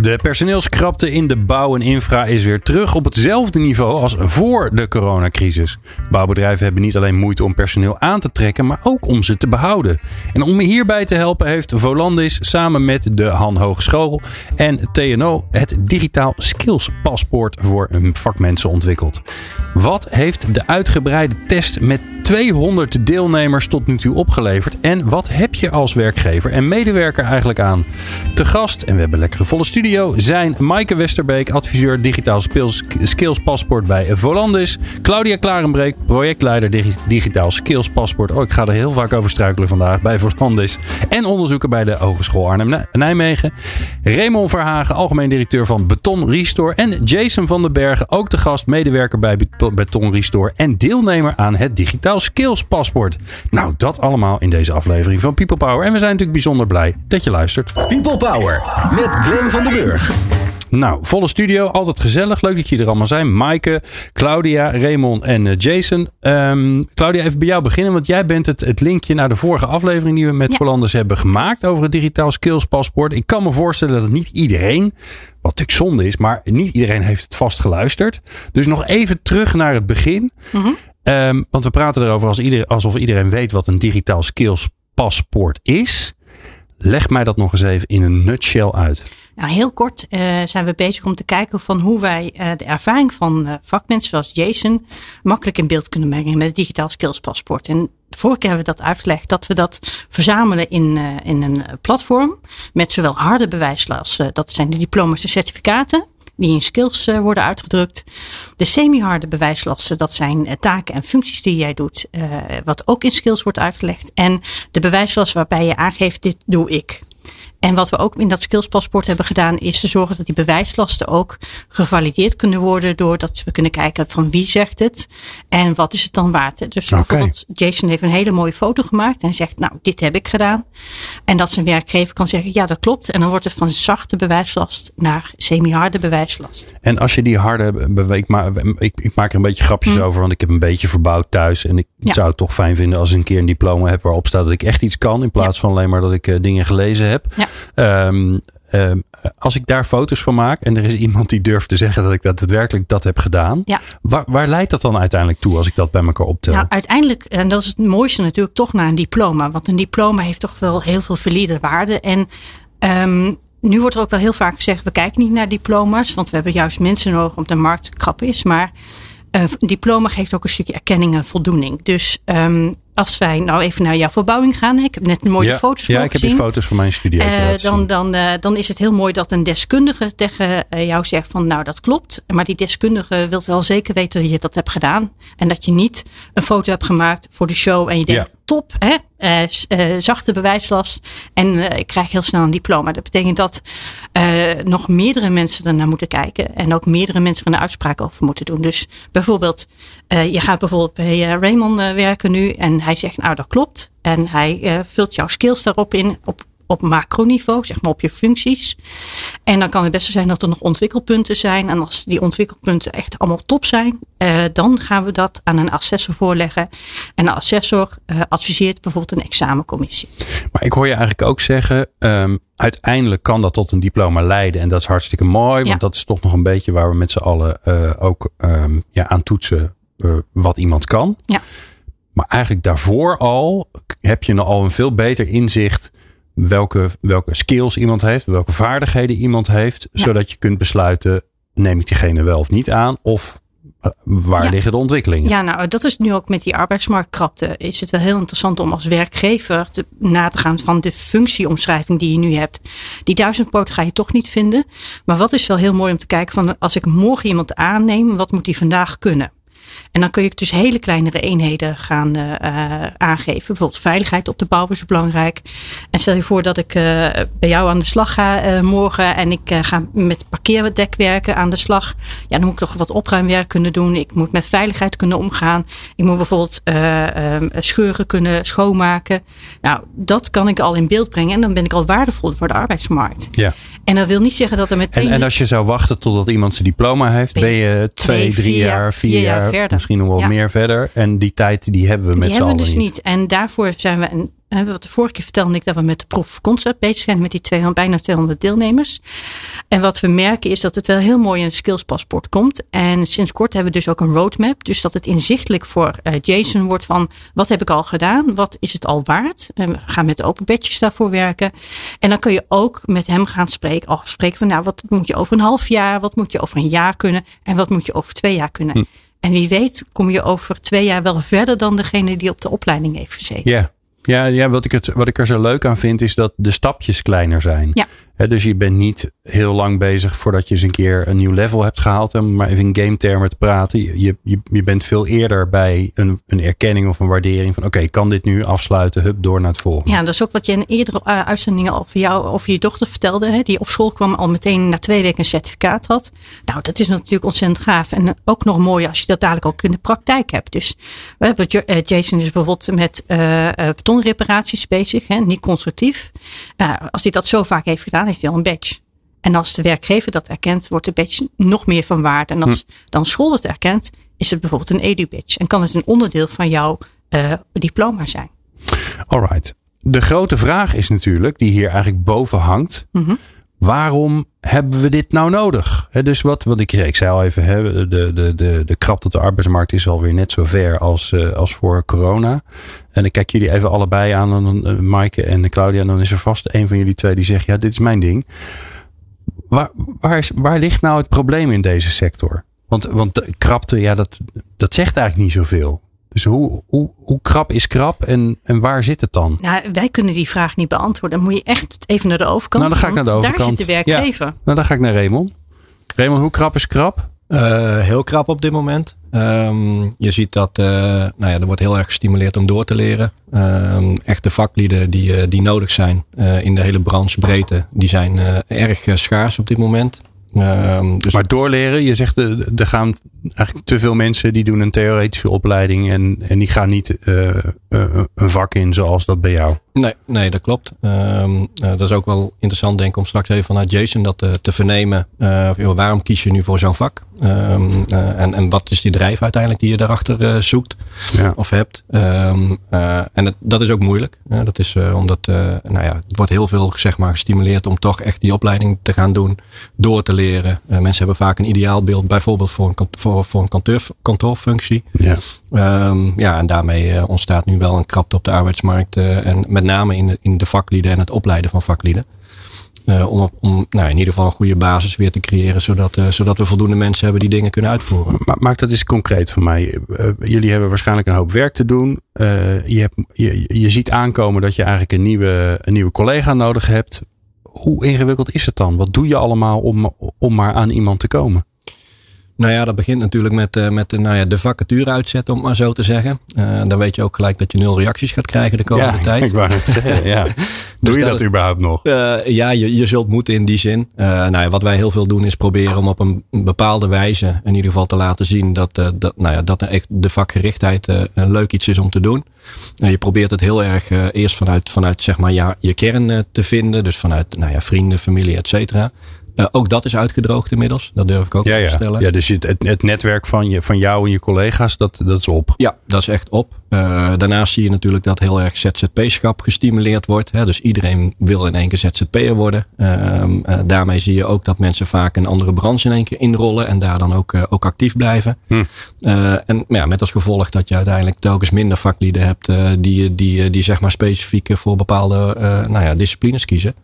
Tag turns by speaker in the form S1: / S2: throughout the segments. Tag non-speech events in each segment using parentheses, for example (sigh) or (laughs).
S1: De personeelskrapte in de bouw en infra is weer terug op hetzelfde niveau als voor de coronacrisis. Bouwbedrijven hebben niet alleen moeite om personeel aan te trekken, maar ook om ze te behouden. En om hierbij te helpen heeft Volandis samen met de Han Hogeschool en TNO het digitaal skills paspoort voor vakmensen ontwikkeld. Wat heeft de uitgebreide test met 200 deelnemers tot nu toe opgeleverd? En wat heb je als werkgever en medewerker eigenlijk aan? Te gast, en we hebben een lekkere volle studio, zijn Maaike Westerbeek, adviseur digitaal skills paspoort bij Volandis. Claudia Klarenbreek, projectleider digitaal skills paspoort. Oh, ik ga er heel vaak over struikelen vandaag bij Volandis. En onderzoeker bij de Hogeschool Arnhem-Nijmegen. Raymond Verhagen, algemeen directeur van Beton Restore. En Jason van den Bergen, ook de gast, medewerker bij Beton Restore en deelnemer aan het digitaal skills paspoort. Nou, dat allemaal in deze aflevering van People Power. En we zijn natuurlijk bijzonder blij dat je luistert.
S2: People Power met Glenn van den Burg.
S1: Nou, volle studio, altijd gezellig. Leuk dat jullie er allemaal zijn. Maaike, Claudia, Raymond en uh, Jason. Um, Claudia, even bij jou beginnen, want jij bent het, het linkje naar de vorige aflevering die we met ja. hebben gemaakt over het digitaal skills paspoort. Ik kan me voorstellen dat het niet iedereen, wat natuurlijk zonde is, maar niet iedereen heeft het vast geluisterd. Dus nog even terug naar het begin. Mm um, want we praten erover als iedereen, alsof iedereen weet wat een digitaal skills paspoort is. Leg mij dat nog eens even in een nutshell uit.
S3: Nou, heel kort uh, zijn we bezig om te kijken van hoe wij uh, de ervaring van uh, vakmensen zoals Jason makkelijk in beeld kunnen brengen met het digitaal skills paspoort. En vorige keer hebben we dat uitgelegd dat we dat verzamelen in, in een platform met zowel harde bewijslast, dat zijn de diploma's en certificaten, die in skills uh, worden uitgedrukt. De semi-harde bewijslasten, dat zijn uh, taken en functies die jij doet, uh, wat ook in skills wordt uitgelegd. En de bewijslast waarbij je aangeeft, dit doe ik. En wat we ook in dat skillspaspoort hebben gedaan, is te zorgen dat die bewijslasten ook gevalideerd kunnen worden. Doordat we kunnen kijken van wie zegt het en wat is het dan waard. Dus okay. bijvoorbeeld, Jason heeft een hele mooie foto gemaakt en zegt, nou, dit heb ik gedaan. En dat zijn werkgever kan zeggen, ja, dat klopt. En dan wordt het van zachte bewijslast naar semi-harde bewijslast.
S1: En als je die harde beweegt, maar ik, ik maak er een beetje grapjes hm. over, want ik heb een beetje verbouwd thuis. En ik ja. zou het toch fijn vinden als ik een keer een diploma heb waarop staat dat ik echt iets kan. In plaats ja. van alleen maar dat ik uh, dingen gelezen heb. Ja. Um, um, als ik daar foto's van maak en er is iemand die durft te zeggen dat ik dat daadwerkelijk dat heb gedaan, ja. waar, waar leidt dat dan uiteindelijk toe als ik dat bij elkaar optel?
S3: Nou, uiteindelijk, en dat is het mooiste natuurlijk, toch naar een diploma. Want een diploma heeft toch wel heel veel valide waarde. En um, nu wordt er ook wel heel vaak gezegd, we kijken niet naar diploma's, want we hebben juist mensen nodig om de markt krap is. Maar uh, een diploma geeft ook een stukje erkenning en voldoening. Dus um, als wij nou even naar jouw verbouwing gaan. Ik heb net mooie
S1: ja,
S3: foto's
S1: Ja, ik heb
S3: die
S1: foto's van mijn studio.
S3: Uh, dan, dan, uh, dan is het heel mooi dat een deskundige tegen uh, jou zegt van nou dat klopt. Maar die deskundige wil wel zeker weten dat je dat hebt gedaan. En dat je niet een foto hebt gemaakt voor de show en je denkt ja. top hè. zachte bewijslast en ik krijg heel snel een diploma. Dat betekent dat nog meerdere mensen ernaar moeten kijken. En ook meerdere mensen er een uitspraak over moeten doen. Dus bijvoorbeeld, je gaat bijvoorbeeld bij Raymond werken nu. En hij zegt, nou dat klopt. En hij uh, vult jouw skills daarop in, op, op macroniveau, zeg maar op je functies. En dan kan het beste zijn dat er nog ontwikkelpunten zijn. En als die ontwikkelpunten echt allemaal top zijn, uh, dan gaan we dat aan een assessor voorleggen. En de assessor uh, adviseert bijvoorbeeld een examencommissie.
S1: Maar ik hoor je eigenlijk ook zeggen, um, uiteindelijk kan dat tot een diploma leiden. En dat is hartstikke mooi, want ja. dat is toch nog een beetje waar we met z'n allen ook um, ja, aan toetsen wat iemand kan.
S3: Ja.
S1: Maar eigenlijk daarvoor al heb je al een veel beter inzicht welke, welke skills iemand heeft, welke vaardigheden iemand heeft, ja. zodat je kunt besluiten, neem ik diegene wel of niet aan, of uh, waar ja. liggen de ontwikkelingen?
S3: Ja, nou, dat is nu ook met die arbeidsmarktkrapte. Is het wel heel interessant om als werkgever te, na te gaan van de functieomschrijving die je nu hebt. Die duizendpoot ga je toch niet vinden. Maar wat is wel heel mooi om te kijken van als ik morgen iemand aanneem, wat moet die vandaag kunnen? En dan kun je dus hele kleinere eenheden gaan uh, aangeven. Bijvoorbeeld veiligheid op de bouw is belangrijk. En stel je voor dat ik uh, bij jou aan de slag ga morgen en ik ga met parkeerdek werken aan de slag. Ja, dan moet ik toch wat opruimwerk kunnen doen. Ik moet met veiligheid kunnen omgaan. Ik moet bijvoorbeeld ehm, scheuren kunnen schoonmaken. Nou, dat kan ik al in beeld brengen en dan ben ik al waardevol voor de arbeidsmarkt.
S1: Ja.
S3: En dat wil niet zeggen dat er meteen.
S1: En, en als je zou wachten totdat iemand zijn diploma heeft, ben je twee, drie jaar, vier, jaar, verder. misschien nog wel meer verder. En die tijd die hebben we met z'n allen
S3: dus
S1: niet.
S3: niet. En daarvoor zijn we een wat de vorige keer vertelde ik dat we met de proef concept bezig zijn met die 200, bijna 200 deelnemers. En wat we merken is dat het wel heel mooi in het skillspaspoort komt. En sinds kort hebben we dus ook een roadmap. Dus dat het inzichtelijk voor uh, Jason wordt van wat heb ik al gedaan? Wat is het al waard? En we gaan met open bedjes daarvoor werken. En dan kun je ook met hem gaan spreken, afspreken van nou wat moet je over een half jaar? Wat moet je over een jaar kunnen? En wat moet je over twee jaar kunnen? Hm. En wie weet kom je over twee jaar wel verder dan degene die op de opleiding heeft gezeten.
S1: Ja, ja, ja wat, ik het, wat ik er zo leuk aan vind is dat de stapjes kleiner zijn.
S3: Ja.
S1: Dus je bent niet heel lang bezig voordat je eens een keer een nieuw level hebt gehaald. Om maar even in game termen te praten. Je, je, je bent veel eerder bij een, een erkenning of een waardering van oké, kan dit nu afsluiten, hup, door naar het volgende.
S3: Ja, dat is ook wat je in eerdere uh, uitzendingen over jou of je dochter vertelde. Hè, die op school kwam al meteen na twee weken een certificaat had. Nou, dat is natuurlijk ontzettend gaaf. En ook nog mooi als je dat dadelijk ook in de praktijk hebt. Dus we hebben eh, Jason is bijvoorbeeld met uh, betonreparaties bezig, hè, niet constructief. Nou, als hij dat zo vaak heeft gedaan, heeft hij al een badge. En als de werkgever dat erkent, wordt de badge nog meer van waarde. En als hm. dan school het erkent, is het bijvoorbeeld een edu-badge. En kan het een onderdeel van jouw uh, diploma zijn.
S1: Alright. De grote vraag is natuurlijk, die hier eigenlijk boven hangt. Mm -hmm. Waarom hebben we dit nou nodig? dus wat, wat ik, ik zei al even, he, de, de, de, de krap op de arbeidsmarkt is alweer net zo ver als, uh, als voor corona. En ik kijk jullie even allebei aan, uh, Maaike en Claudia. En dan is er vast een van jullie twee die zegt, ja, dit is mijn ding. Waar, waar, is, waar ligt nou het probleem in deze sector? Want, want de krapte, ja, dat, dat zegt eigenlijk niet zoveel. Dus hoe, hoe, hoe krap is krap en, en waar zit het dan?
S3: Nou, wij kunnen die vraag niet beantwoorden. Dan moet je echt even naar de overkant.
S1: Nou, dan ga ik naar de overkant.
S3: Daar zit de werkgever.
S1: Ja. Nou, dan ga ik naar Raymond. Raymond, hoe krap is krap?
S4: Uh, heel krap op dit moment. Um, je ziet dat uh, nou ja, er wordt heel erg gestimuleerd om door te leren. Um, echte vaklieden die, uh, die nodig zijn in de hele branche breedte, die zijn erg schaars op dit moment.
S1: Um, dus maar doorleren, je zegt er gaan eigenlijk te veel mensen die doen een theoretische opleiding en, en die gaan niet uh, uh, een vak in zoals dat bij jou.
S4: Nee, nee dat klopt. Um, uh, dat is ook wel interessant denk ik om straks even vanuit Jason dat te, te vernemen. waarom kies je nu voor zo'n vak? Um, en, en wat is die drijf uiteindelijk die je daarachter zoekt ja. of hebt? en het, dat is ook moeilijk. dat is omdat nou ja, het wordt heel veel zeg maar, gestimuleerd om toch echt die opleiding te gaan doen, door te leren. mensen hebben vaak een ideaalbeeld bijvoorbeeld voor een, voor voor, een kantoor, kantoorfunctie. Ja. Ja, en daarmee ontstaat nu wel een krapte op de arbeidsmarkt. En met name in de, in de vaklieden en het opleiden van vaklieden. Uh, om om nou, in ieder geval een goede basis weer te creëren, zodat, zodat we voldoende mensen hebben die dingen kunnen uitvoeren.
S1: Maar, maak dat eens concreet voor mij. jullie hebben waarschijnlijk een hoop werk te doen. je, hebt, je, je ziet aankomen dat je eigenlijk een nieuwe, een nieuwe collega nodig hebt. Hoe ingewikkeld is het dan? Wat doe je allemaal om, om maar aan iemand te komen?
S4: Nou ja, dat begint natuurlijk met, uh, met nou ja, de vacature uitzetten, om maar zo te zeggen. Uh, dan weet je ook gelijk dat je nul reacties gaat krijgen de komende
S1: ja,
S4: tijd.
S1: Ik wou het zeggen, ja. (laughs) Doe dus je dat, dat, überhaupt nog?
S4: Uh, ja, je, je zult moeten in die zin. nou ja, wat wij heel veel doen is proberen om op een bepaalde wijze in ieder geval te laten zien dat, dat, nou ja, dat echt de vakgerichtheid een leuk iets is om te doen. je probeert het heel erg eerst vanuit, vanuit zeg maar, ja, je kern te vinden. Dus vanuit nou ja, vrienden, familie, et cetera. Uh, ook dat is uitgedroogd inmiddels. Dat durf ik ook
S1: ja,
S4: te stellen.
S1: Ja, dus het, het netwerk van, je, van jou en je collega's, dat, dat is op.
S4: Ja, dat is echt op. Uh, daarnaast zie je natuurlijk dat heel erg ZZP-schap gestimuleerd wordt. Hè? Dus iedereen wil in één keer ZZP'er worden. Uh, daarmee zie je ook dat mensen vaak een andere branche in één keer inrollen. En daar dan ook, ook actief blijven. Hm. en ja, met als gevolg dat je uiteindelijk telkens minder vaklieden hebt die, die, die zeg maar specifiek voor bepaalde nou ja, disciplines kiezen.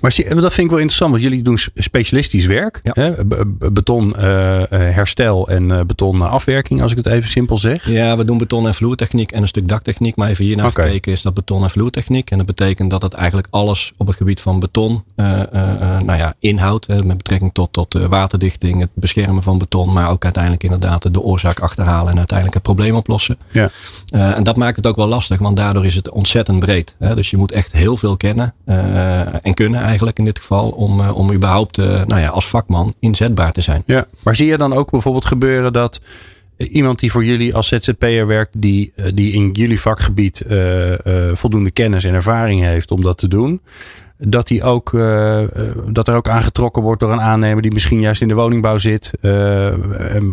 S1: Maar dat vind ik wel interessant, want jullie doen specialistisch werk.
S4: Ja.
S1: Hè? Be- be- Beton eh, eh, herstel en eh, beton afwerking, als ik het even simpel zeg.
S4: Ja, we doen beton- en vloertechniek en een stuk daktechniek. Maar even hier naar
S1: Oké.
S4: gekeken is dat beton- en vloertechniek. En dat betekent dat het eigenlijk alles op het gebied van beton nou ja, inhoudt. Met betrekking tot, tot waterdichting, het beschermen van beton. Maar ook uiteindelijk inderdaad de oorzaak achterhalen en uiteindelijk het probleem oplossen.
S1: Ja.
S4: En dat maakt het ook wel lastig, want daardoor is het ontzettend breed. Hè? Dus je moet echt heel veel kennen en kunnen eigenlijk in dit geval om, eh, om überhaupt eh, nou ja, als vakman inzetbaar te zijn.
S1: Ja. Maar zie je dan ook bijvoorbeeld gebeuren dat eh, iemand die voor jullie als ZZP'er werkt, die, die in jullie vakgebied voldoende kennis en ervaring heeft om dat te doen, dat, die ook, eh, dat er ook aangetrokken wordt door een aannemer die misschien juist in de woningbouw zit. eh,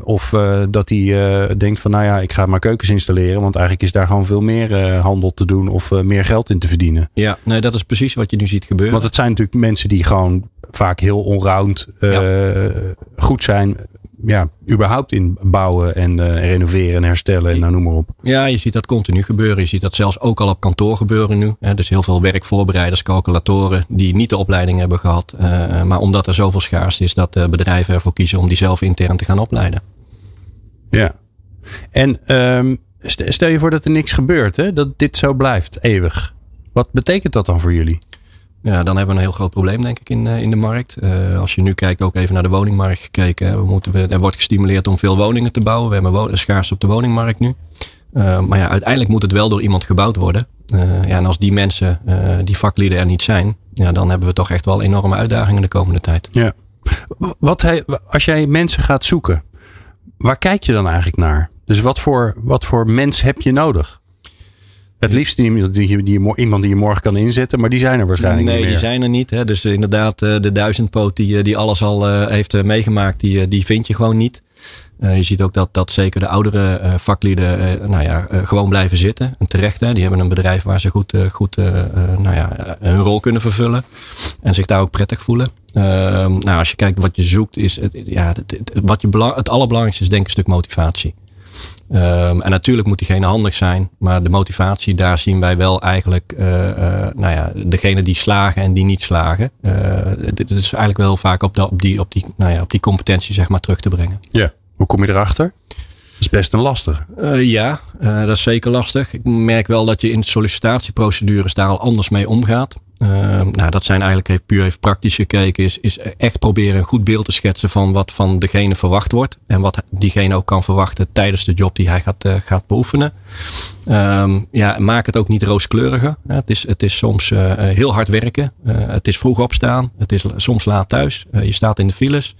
S1: of dat die eh, denkt van nou ja, ik ga maar keukens installeren, want eigenlijk is daar gewoon veel meer handel te doen of meer geld in te verdienen.
S4: Ja, nee, dat is precies wat je nu ziet gebeuren.
S1: Want het zijn natuurlijk mensen die gewoon vaak heel onround eh, goed zijn. Ja, überhaupt in bouwen en eh, renoveren en herstellen en nou noem maar op.
S4: Ja, je ziet dat continu gebeuren. Je ziet dat zelfs ook al op kantoor gebeuren nu. Hè. Dus heel veel werkvoorbereiders, calculatoren die niet de opleiding hebben gehad. eh, maar omdat er zoveel schaarste is dat eh, bedrijven ervoor kiezen om die zelf intern te gaan opleiden.
S1: Ja. En ehm, st- stel je voor dat er niks gebeurt, hè? dat dit zo blijft, eeuwig. Wat betekent dat dan voor jullie?
S4: Ja, dan hebben we een heel groot probleem denk ik in, eh, in de markt. Eh, als je nu kijkt, ook even naar de woningmarkt gekeken. We moeten, we, er wordt gestimuleerd om veel woningen te bouwen. We hebben schaarste op de woningmarkt nu. Eh, maar ja, uiteindelijk moet het wel door iemand gebouwd worden. Ja, en als die mensen, die vaklieden er niet zijn, ja, dan hebben we toch echt wel enorme uitdagingen de komende tijd.
S1: Ja. Wat hij, als jij mensen gaat zoeken, waar kijk je dan eigenlijk naar? Dus wat voor, wat voor mens heb je nodig? Het liefst iemand die, die, mo- iemand die je morgen kan inzetten, maar die zijn er waarschijnlijk
S4: nee,
S1: niet meer.
S4: die zijn er niet. Hè. Dus eh, inderdaad, eh, de duizendpoot die, eh, die alles al heeft meegemaakt, die, die vind je gewoon niet. Je ziet ook dat, dat zeker de oudere vaklieden nou ja, gewoon blijven zitten. En terecht, hè. die hebben een bedrijf waar ze goed, goed nou ja, hun rol kunnen vervullen. En zich daar ook prettig voelen. Ehm, nou, als je kijkt wat je zoekt, is het, ja, het, het- wat je belang, het allerbelangrijkste is denk ik een stuk motivatie. Ehm, en natuurlijk moet diegene handig zijn, maar de motivatie, daar zien wij wel eigenlijk, eh, eh, nou ja, degene die slagen en die niet slagen. eh, dit is eigenlijk wel vaak op, de, op, die, op, die, nou ja, op die competentie zeg maar terug te brengen.
S1: Ja. Hoe kom je erachter? Dat is best een lastige.
S4: Eh, ja, dat is zeker lastig. Ik merk wel dat je in sollicitatieprocedures daar al anders mee omgaat. Eh, nou, dat zijn eigenlijk puur even praktisch gekeken. Is, is echt proberen een goed beeld te schetsen van wat van degene verwacht wordt. En wat diegene ook kan verwachten tijdens de job die hij gaat, eh, gaat beoefenen. Ehm, ja, maak het ook niet rooskleuriger. Het is, het is soms eh, heel hard werken. Eh, het is vroeg opstaan. Het is soms laat thuis. Eh, je staat in de files.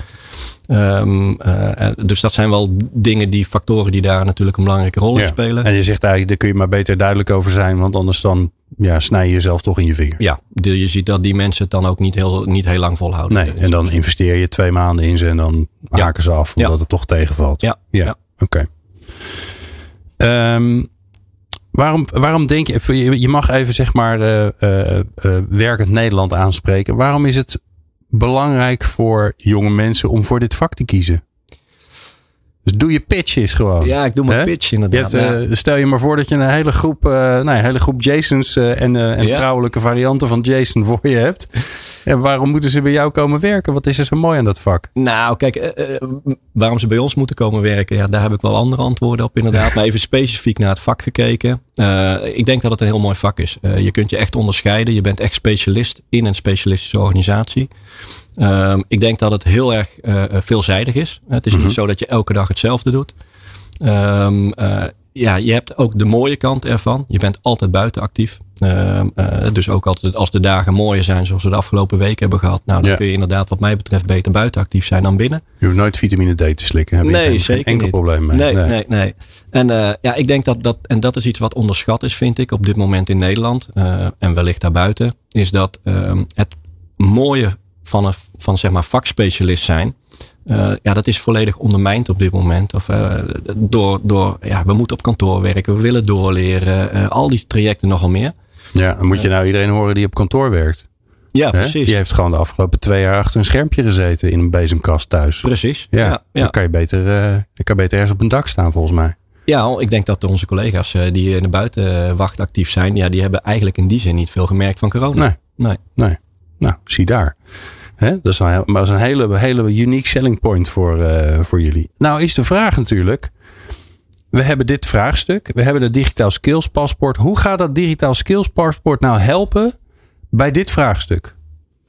S4: Ehm, eh, dus dat zijn wel dingen die factoren die daar natuurlijk een belangrijke rol in
S1: Ja.
S4: spelen.
S1: En je zegt eigenlijk, daar kun je maar beter duidelijk over zijn, want anders dan ja, snij je jezelf toch in je vinger.
S4: Ja, je ziet dat die mensen het dan ook niet heel, niet heel lang volhouden.
S1: Nee, en dan investeer je twee maanden in ze en dan
S4: Ja.
S1: haken ze af omdat
S4: Ja.
S1: het toch tegenvalt.
S4: Ja,
S1: ja.
S4: ja.
S1: oké. Ehm, waarom, waarom denk je, je je mag even zeg maar eh, eh, eh, werkend Nederland aanspreken. Waarom is het belangrijk voor jonge mensen om voor dit vak te kiezen? Dus doe je pitches gewoon.
S4: Ja, ik doe mijn pitch
S1: Je
S4: inderdaad.
S1: hebt, eh, stel je maar voor dat je een hele groep, eh, nou, een hele groep Jasons eh, en, en
S4: Ja.
S1: vrouwelijke varianten van Jason voor je hebt. (laughs) En waarom moeten ze bij jou komen werken? Wat is er zo mooi aan dat vak?
S4: Nou, kijk, waarom ze bij ons moeten komen werken, ja, daar heb ik wel andere antwoorden op inderdaad. (laughs) Maar even specifiek naar het vak gekeken. Ik denk dat het een heel mooi vak is. Je kunt je echt onderscheiden. Je bent echt specialist in een specialistische organisatie. Ehm, ik denk dat het heel erg eh, eh, veelzijdig is. Het is
S1: Mhm.
S4: niet zo dat je elke dag hetzelfde doet. Ehm, eh, ja, je hebt ook de mooie kant ervan. Je bent altijd buiten actief. Ehm, eh, dus ook altijd als de dagen mooier zijn, zoals we de afgelopen week hebben gehad. Nou, dan
S1: Ja.
S4: kun je inderdaad, wat mij betreft, beter buiten actief zijn dan binnen.
S1: Je hoeft nooit vitamine D te slikken. Heb je
S4: Nee,
S1: geen, geen
S4: zeker
S1: enkel
S4: niet.
S1: probleem mee.
S4: Nee, nee, nee. En ja, ik denk dat dat, en dat is iets wat onderschat is, vind ik, op dit moment in Nederland. en wellicht daarbuiten. Is dat het mooie van een van, zeg maar, vakspecialist zijn. eh, ja, dat is volledig ondermijnd op dit moment. Of, eh, door, door, ja, we moeten op kantoor werken, we willen doorleren. eh, al die trajecten nogal meer.
S1: Ja, dan moet je nou iedereen horen die op kantoor werkt.
S4: Ja,
S1: Hè?
S4: precies.
S1: Die heeft gewoon de afgelopen twee jaar achter een schermpje gezeten in een bezemkast thuis.
S4: Precies.
S1: Ja,
S4: Ja,
S1: Dan, kan je beter, dan kan je beter ergens op een dak staan volgens mij.
S4: Ja, ik denk dat onze collega's die in de buitenwacht actief zijn, ja, die hebben eigenlijk in die zin niet veel gemerkt van corona.
S1: Nee,
S4: Nee.
S1: nee. Nou, zie daar. Dat is een, heel- maar dat is een hele, hele unique selling point voor, eh, voor jullie. Nou is de vraag natuurlijk. We hebben dit vraagstuk. We hebben het digitaal skills paspoort. Hoe gaat dat digitaal skills paspoort nou helpen bij dit vraagstuk?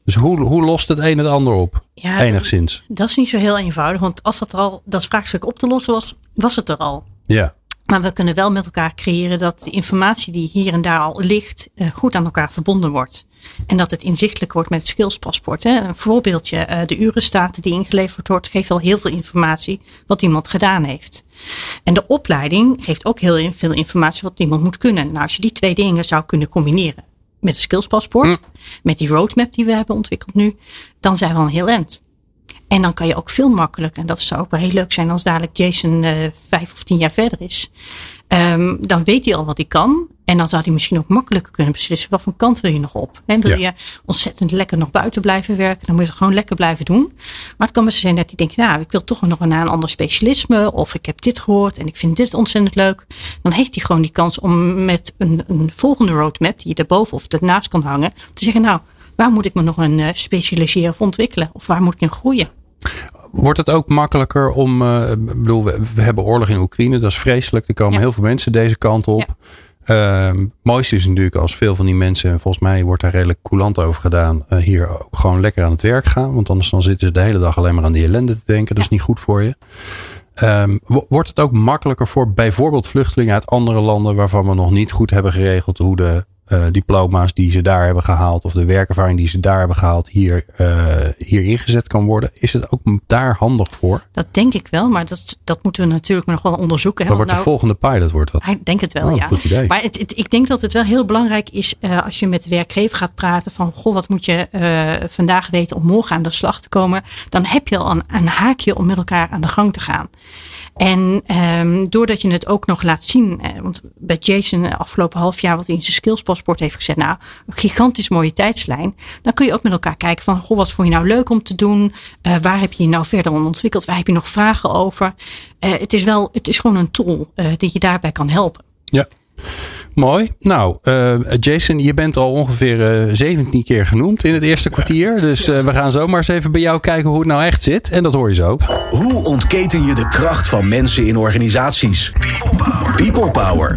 S1: Dus hoe, hoe lost het een het ander op?
S3: Ja,
S1: Enigszins.
S3: Dat is niet zo heel eenvoudig, want als dat er al, dat vraagstuk op te lossen was, was het er al.
S1: Ja.
S3: Maar we kunnen wel met elkaar creëren dat de informatie die hier en daar al ligt, eh, goed aan elkaar verbonden wordt. En dat het inzichtelijk wordt met het skillspaspoort. Hè. Een voorbeeldje, eh, de urenstaten die ingeleverd wordt, geeft al heel veel informatie wat iemand gedaan heeft. En de opleiding geeft ook heel veel informatie wat iemand moet kunnen. Nou, als je die twee dingen zou kunnen combineren met het skillspaspoort, met die roadmap die we hebben ontwikkeld nu, dan zijn we al een heel eind. En dan kan je ook veel makkelijker, en dat zou ook wel heel leuk zijn als dadelijk Jason eh, vijf of tien jaar verder is. Ehm, dan weet hij al wat hij kan. En dan zou hij misschien ook makkelijker kunnen beslissen wat voor kant wil je nog op. En wil
S1: Ja.
S3: je ontzettend lekker nog buiten blijven werken, dan moet je het gewoon lekker blijven doen. Maar het kan best zijn dat hij denkt, nou, ik wil toch nog naar een ander specialisme. Of ik heb dit gehoord en ik vind dit ontzettend leuk. Dan heeft hij gewoon die kans om met een, een volgende roadmap, die je erboven of ernaast kan hangen, te zeggen, nou, waar moet ik me nog een eh, specialiseren of ontwikkelen? Of waar moet ik in groeien?
S1: Wordt het ook makkelijker om. eh, bedoel, we, we hebben oorlog in Oekraïne, dat is vreselijk. Er komen
S3: Ja.
S1: heel veel mensen deze kant op. Ehm, het mooiste is natuurlijk als veel van die mensen, en volgens mij wordt daar redelijk coulant over gedaan, eh, hier ook gewoon lekker aan het werk gaan. Want anders dan zitten ze de hele dag alleen maar aan die ellende te denken. Dat is niet goed voor je. Ehm, wo- wordt het ook makkelijker voor bijvoorbeeld vluchtelingen uit andere landen waarvan we nog niet goed hebben geregeld hoe de eh, diploma's die ze daar hebben gehaald of de werkervaring die ze daar hebben gehaald hier, eh, hier ingezet kan worden? Is het ook daar handig voor?
S3: Dat denk ik wel, maar dat, dat moeten we natuurlijk nog wel onderzoeken. hè,
S1: Dat wordt de
S3: nou-
S1: volgende pilot, wordt dat.
S3: Ik denk het wel,
S1: Oh,
S3: ja.
S1: goed idee.
S3: Maar het, het- ik denk dat het wel heel belangrijk is eh, als je met de werkgever gaat praten van, goh, wat moet je vandaag weten om morgen aan de slag te komen? Dan heb je al een, een haakje om met elkaar aan de gang te gaan. En ehm, doordat je het ook nog laat zien, want bij Jason afgelopen half jaar wat hij in zijn skillspaspoort heeft gezet, nou, een gigantisch mooie tijdslijn. Dan kun je ook met elkaar kijken van, goh, wat vond je nou leuk om te doen? Eh, waar heb je je nou verder om ontwikkeld? Waar heb je nog vragen over? Eh, het is wel, het is gewoon een tool eh, die je daarbij kan helpen.
S1: Ja. Mooi. Nou, eh, Jason, je bent al ongeveer eh 17 keer genoemd in het eerste kwartier. Dus eh, we gaan zo maar eens even bij jou kijken hoe het nou echt zit. En dat hoor je zo.
S2: Hoe ontketen je de kracht van mensen in organisaties? People Power.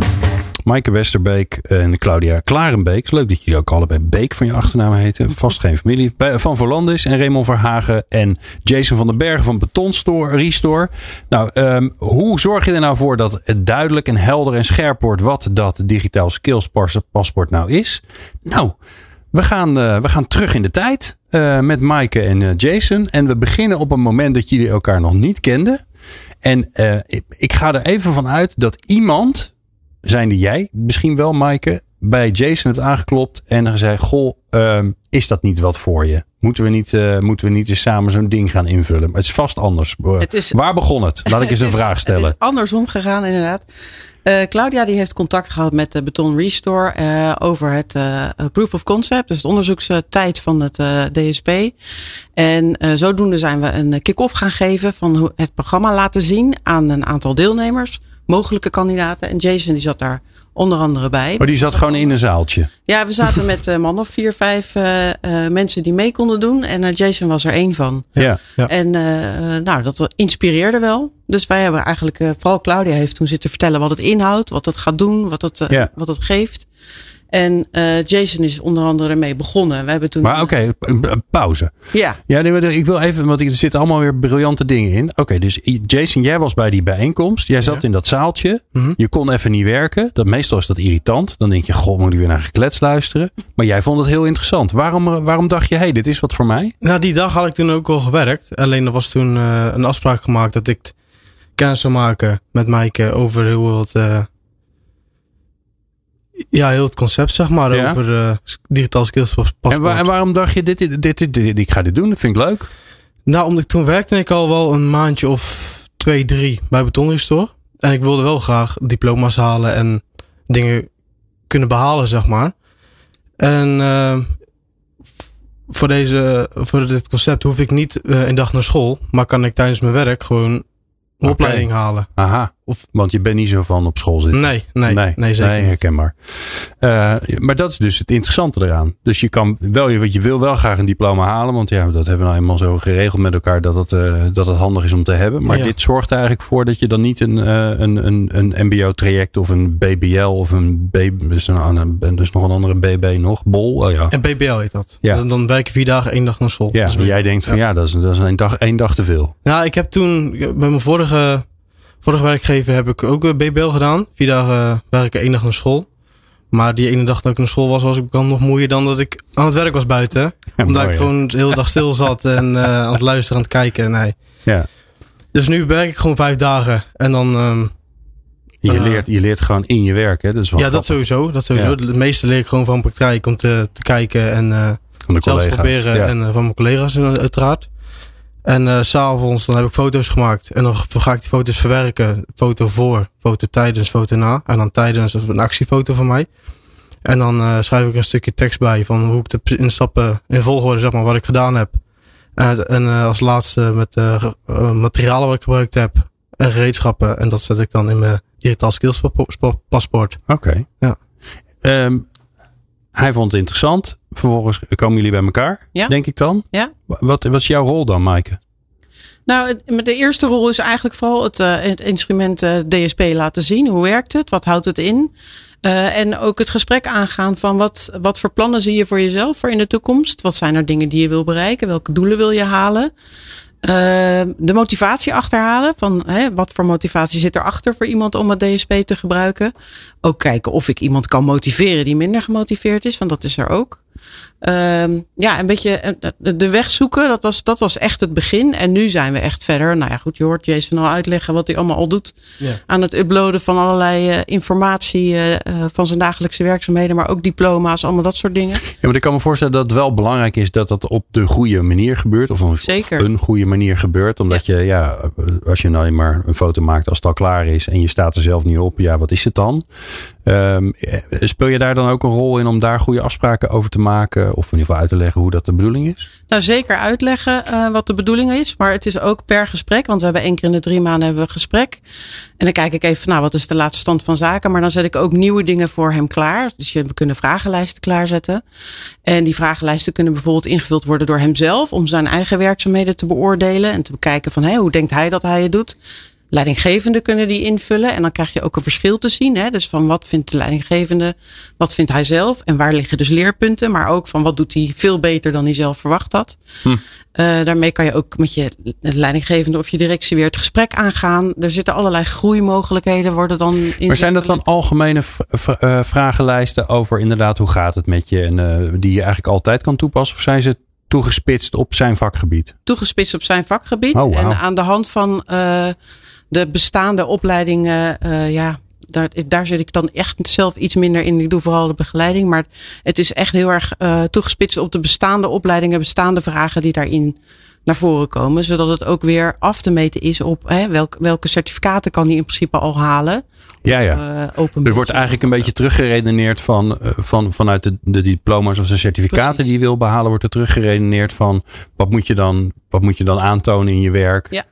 S1: Maaike Westerbeek en Claudia Klarenbeek. Leuk dat jullie ook allebei Beek van je achternaam heten. Vast geen familie. Van Volandis en Raymond Verhagen en Jason van den Bergen van Betonstore, Restore. Nou, ehm, hoe zorg je er nou voor dat het duidelijk en helder en scherp wordt wat dat digitaal skills pas- paspoort nou is? Nou, we gaan, eh, we gaan terug in de tijd eh, met Maaike en eh, Jason. En we beginnen op een moment dat jullie elkaar nog niet kenden. En ik, ik ga er even van uit dat iemand zijnde jij, misschien wel Maaike, bij Jason hebt aangeklopt en gezegd: Goh, ehm, is dat niet wat voor je? Moeten we niet, eh, moeten we niet eens samen zo'n ding gaan invullen? Maar het is vast anders.
S5: Het is-
S1: Waar begon het? Laat ik eens (laughs)
S5: Het
S1: een
S5: is-
S1: vraag
S5: Het
S1: stellen.
S5: is andersom gegaan, inderdaad. Eh, Claudia die heeft contact gehad met de Beton Restore eh, over het eh, proof of concept, dus de onderzoekstijd van het eh, DSP. En eh, zodoende zijn we een kick-off gaan geven van hoe het programma laten zien aan een aantal deelnemers, mogelijke kandidaten. En Jason die zat daar onder andere bij.
S1: Maar die zat gewoon in een zaaltje.
S5: Ja, we zaten met een man of vier, vijf eh, eh, mensen die mee konden doen. En eh, Jason was er één van.
S1: Ja.
S4: Ja.
S5: En eh, eh, nou, dat inspireerde wel. Dus wij hebben eigenlijk, eh, vooral Claudia heeft toen zitten vertellen wat het inhoudt, wat het gaat doen, wat het, eh,
S1: Ja.
S5: wat het geeft. En eh, Jason is onder andere mee begonnen. We hebben toen.
S1: Maar oké, een- een pauze.
S5: Ja,
S1: Ja, nee, maar ik wil even, want er zitten allemaal weer briljante dingen in. Oké, dus Jason, jij was bij die bijeenkomst. Jij zat
S4: Ja.
S1: in dat zaaltje.
S4: Mhm.
S1: Je kon even niet werken. Dat, meestal is dat irritant. Dan denk je, god, moet ik weer naar geklets luisteren. Maar jij vond het heel interessant. Waarom, eh, waarom dacht je, hé, hey, dit is wat voor mij?
S6: Nou, die dag had ik toen ook al gewerkt. Alleen er was toen eh, een afspraak gemaakt dat ik kennis zou maken met Maaike over hoe het, eh, ja, heel het concept, zeg maar,
S1: Ja.
S6: over eh, digitaal skills pas- paspoort.
S1: En, waar- en waarom dacht je, dit, dit, dit, dit- ik ga dit doen, dat vind ik leuk.
S6: Nou, omdat ik toen werkte ik al wel een maandje of twee, drie bij Betonrestore. En ik wilde wel graag diploma's halen en dingen kunnen behalen, zeg maar. En eh, voor, deze, voor dit concept hoef ik niet eh, een dag naar school, maar kan ik tijdens mijn werk gewoon een opleiding halen.
S1: Aha.
S6: Of,
S1: Want je bent niet zo van op school zitten.
S6: nee, nee, nee, zeker niet.
S1: herkenbaar. Eh, maar dat is dus het interessante eraan. Dus je kan wel, je, je wil wel graag een diploma halen. Want ja, dat hebben we nou eenmaal zo geregeld met elkaar dat het, eh, dat het handig is om te hebben. Maar
S6: Ja.
S1: dit zorgt er eigenlijk voor dat je dan niet een, eh, een, een, een MBO-traject of een BBL of een B. Dus, een, dus nog een andere BB nog. Bol. Oh ja.
S6: En BBL heet dat.
S1: Ja.
S6: Dan, dan werk je vier dagen, één dag naar school.
S1: Ja,
S6: Dus
S1: jij denkt van ja, dat is, dat is een dag, één dag te veel.
S6: Ja, ik heb toen bij mijn vorige, vorige werkgever heb ik ook eh, BBL gedaan. Vier dagen werken, één dag naar school. Maar die ene dag dat ik naar school was, was ik dan nog moeier dan dat ik aan het werk was buiten.
S1: Ja,
S6: Omdat
S1: mooi,
S6: ik gewoon de hele dag stil zat en eh, (laughs) aan het luisteren, aan het kijken. Nee.
S1: Ja.
S6: Dus nu werk ik gewoon vijf dagen. En dan, ehm,
S1: Je,
S6: Eh,
S1: leert, je leert gewoon in je werk. Hè? Dat is wel
S6: ja, dat sowieso. Dat sowieso.
S1: Ja.
S6: Het meeste leer ik gewoon van praktijk om te, te kijken en eh,
S1: de
S6: zelf proberen.
S1: Ja.
S6: En eh, van mijn collega's eh, uiteraard. En s s'avonds dan heb ik foto's gemaakt. En dan ga ik die foto's verwerken. Foto voor, foto tijdens, foto na. En dan tijdens of een actiefoto van mij. En dan eh, schrijf ik een stukje tekst bij van hoe ik de in stappen in volgorde zeg maar wat ik gedaan heb. En, en eh, als laatste met materialen wat ik gebruikt heb. En gereedschappen. En dat zet ik dan in mijn digitaal skills paspoort.
S1: Oké.
S6: Ja.
S1: Ehm, hij vond het interessant. Vervolgens komen jullie bij elkaar,
S5: Ja.
S1: denk ik dan.
S5: Ja.
S1: Wat, is jouw rol dan, Maaike?
S5: Nou, de eerste rol is eigenlijk vooral het, eh, het instrument eh, DSP laten zien. Hoe werkt het? Wat houdt het in? Eh, en ook het gesprek aangaan van wat, wat voor plannen zie je voor jezelf voor in de toekomst? Wat zijn er dingen die je wil bereiken? Welke doelen wil je halen? Eh, de motivatie achterhalen. Van hè, wat voor motivatie zit erachter voor iemand om het DSP te gebruiken? Ook kijken of ik iemand kan motiveren die minder gemotiveerd is, want dat is er ook. Ehm, ja, een beetje eh, de- weg zoeken, dat was, dat was echt het begin. En nu zijn we echt verder. Nou ja, goed, je hoort Jason al uitleggen wat hij allemaal al doet.
S6: Ja.
S5: Aan het uploaden van allerlei eh, informatie eh, van zijn dagelijkse werkzaamheden, maar ook diploma's, allemaal dat soort dingen.
S1: Ja, maar ik kan me voorstellen dat het wel belangrijk is dat dat op de goede manier gebeurt. Of een,
S5: Zeker.
S1: of een goede manier gebeurt. Omdat je, ja, als je nou maar een foto maakt als het al klaar is en je staat er zelf niet op, ja, wat is het dan? Eh, speel je daar dan ook een rol in om daar goede afspraken over te maken? Of in ieder geval uit te leggen hoe dat de bedoeling is?
S5: Nou, zeker uitleggen eh, wat de bedoeling is. Maar het is ook per gesprek. Want we hebben één keer in de drie maanden hebben we een gesprek. En dan kijk ik even, nou, wat is de laatste stand van zaken? Maar dan zet ik ook nieuwe dingen voor hem klaar. Dus we kunnen vragenlijsten klaarzetten. En die vragenlijsten kunnen bijvoorbeeld ingevuld worden door hemzelf. Om zijn eigen werkzaamheden te beoordelen. En te bekijken van, hé, hoe denkt hij dat hij het doet? Leidinggevenden kunnen die invullen. En dan krijg je ook een verschil te zien. Hè? Dus van wat vindt de leidinggevende, wat vindt hij zelf? En waar liggen dus leerpunten? Maar ook van wat doet hij veel beter dan hij zelf verwacht had. Eh, daarmee kan je ook met je leidinggevende of je directie weer het gesprek aangaan. Er zitten allerlei groeimogelijkheden worden dan in.
S1: Maar zijn dat dan algemene eh, vragenlijsten over inderdaad hoe gaat het met je? En eh, die je eigenlijk altijd kan toepassen? Of zijn ze toegespitst op zijn vakgebied?
S5: toegespitst op zijn vakgebied.
S1: Oh.
S5: En aan de hand van de bestaande opleidingen, eh, ja, daar, daar zit ik dan echt zelf iets minder in. Ik doe vooral de begeleiding. Maar het is echt heel erg eh, toegespitst op de bestaande opleidingen, bestaande vragen die daarin naar voren komen. Zodat het ook weer af te meten is op hè, welk, welke certificaten kan hij in principe al halen.
S1: Ja, ja.
S5: Eh,
S1: Er wordt eigenlijk een beetje teruggeredeneerd van, van, vanuit de, de diploma's of de certificaten
S5: Precies.
S1: die je wil behalen, wordt er teruggeredeneerd van wat moet je dan, wat moet je dan aantonen in je werk.
S5: Ja.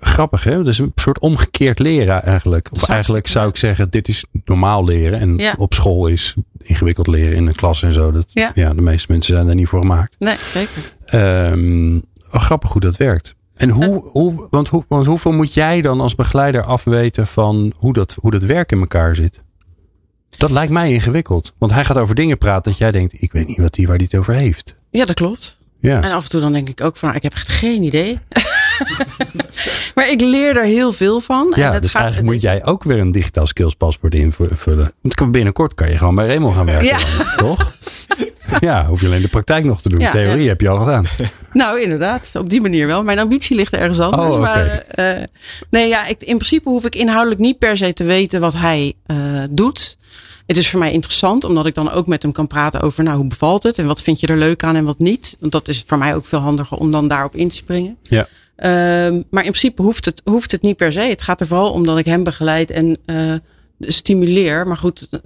S1: Grappig hè? Dat is een soort omgekeerd leren eigenlijk. Of eigenlijk zou ik zeggen, dit is normaal leren. En
S5: Ja.
S1: op school is ingewikkeld leren in de klas en zo. Dat, ja.
S5: Ja.
S1: de meeste mensen zijn daar niet voor gemaakt.
S5: Nee, zeker.
S1: Ehm, oh, grappig hoe dat werkt. En hoe, hoe, want, hoe, want hoeveel moet jij dan als begeleider afweten van hoe dat, hoe dat werk in elkaar zit? Dat lijkt mij ingewikkeld. Want hij gaat over dingen praten dat jij denkt, ik weet niet wat die, waar hij het over heeft.
S5: Ja, dat klopt.
S1: Ja.
S5: En af en toe dan denk ik ook van, ik heb echt geen idee. (laughs) maar ik leer er heel veel van. en
S1: Ja,
S5: het
S1: dus
S5: gaat-
S1: eigenlijk moet jij ook weer een digitaal skills paspoort invullen. Want binnenkort kan je gewoon bij Remo gaan werken.
S5: Ja.
S1: dan, toch? (laughs) Ja, hoef je alleen de praktijk nog te doen.
S5: Ja,
S1: Theorie
S5: ja.
S1: heb je al gedaan.
S5: Nou, inderdaad. Op die manier wel. Mijn ambitie ligt ergens anders.
S1: Oh.
S5: Maar eh, nee, ja, ik, in principe hoef ik inhoudelijk niet per se te weten wat hij eh, doet. Het is voor mij interessant, omdat ik dan ook met hem kan praten over, nou, hoe bevalt het en wat vind je er leuk aan en wat niet. Want dat is voor mij ook veel handiger om dan daarop in te springen.
S1: Ja.
S5: Ehm, maar in principe hoeft het, hoeft het niet per se. Het gaat er vooral om dat ik hem begeleid en eh, stimuleer. Maar goed, eh,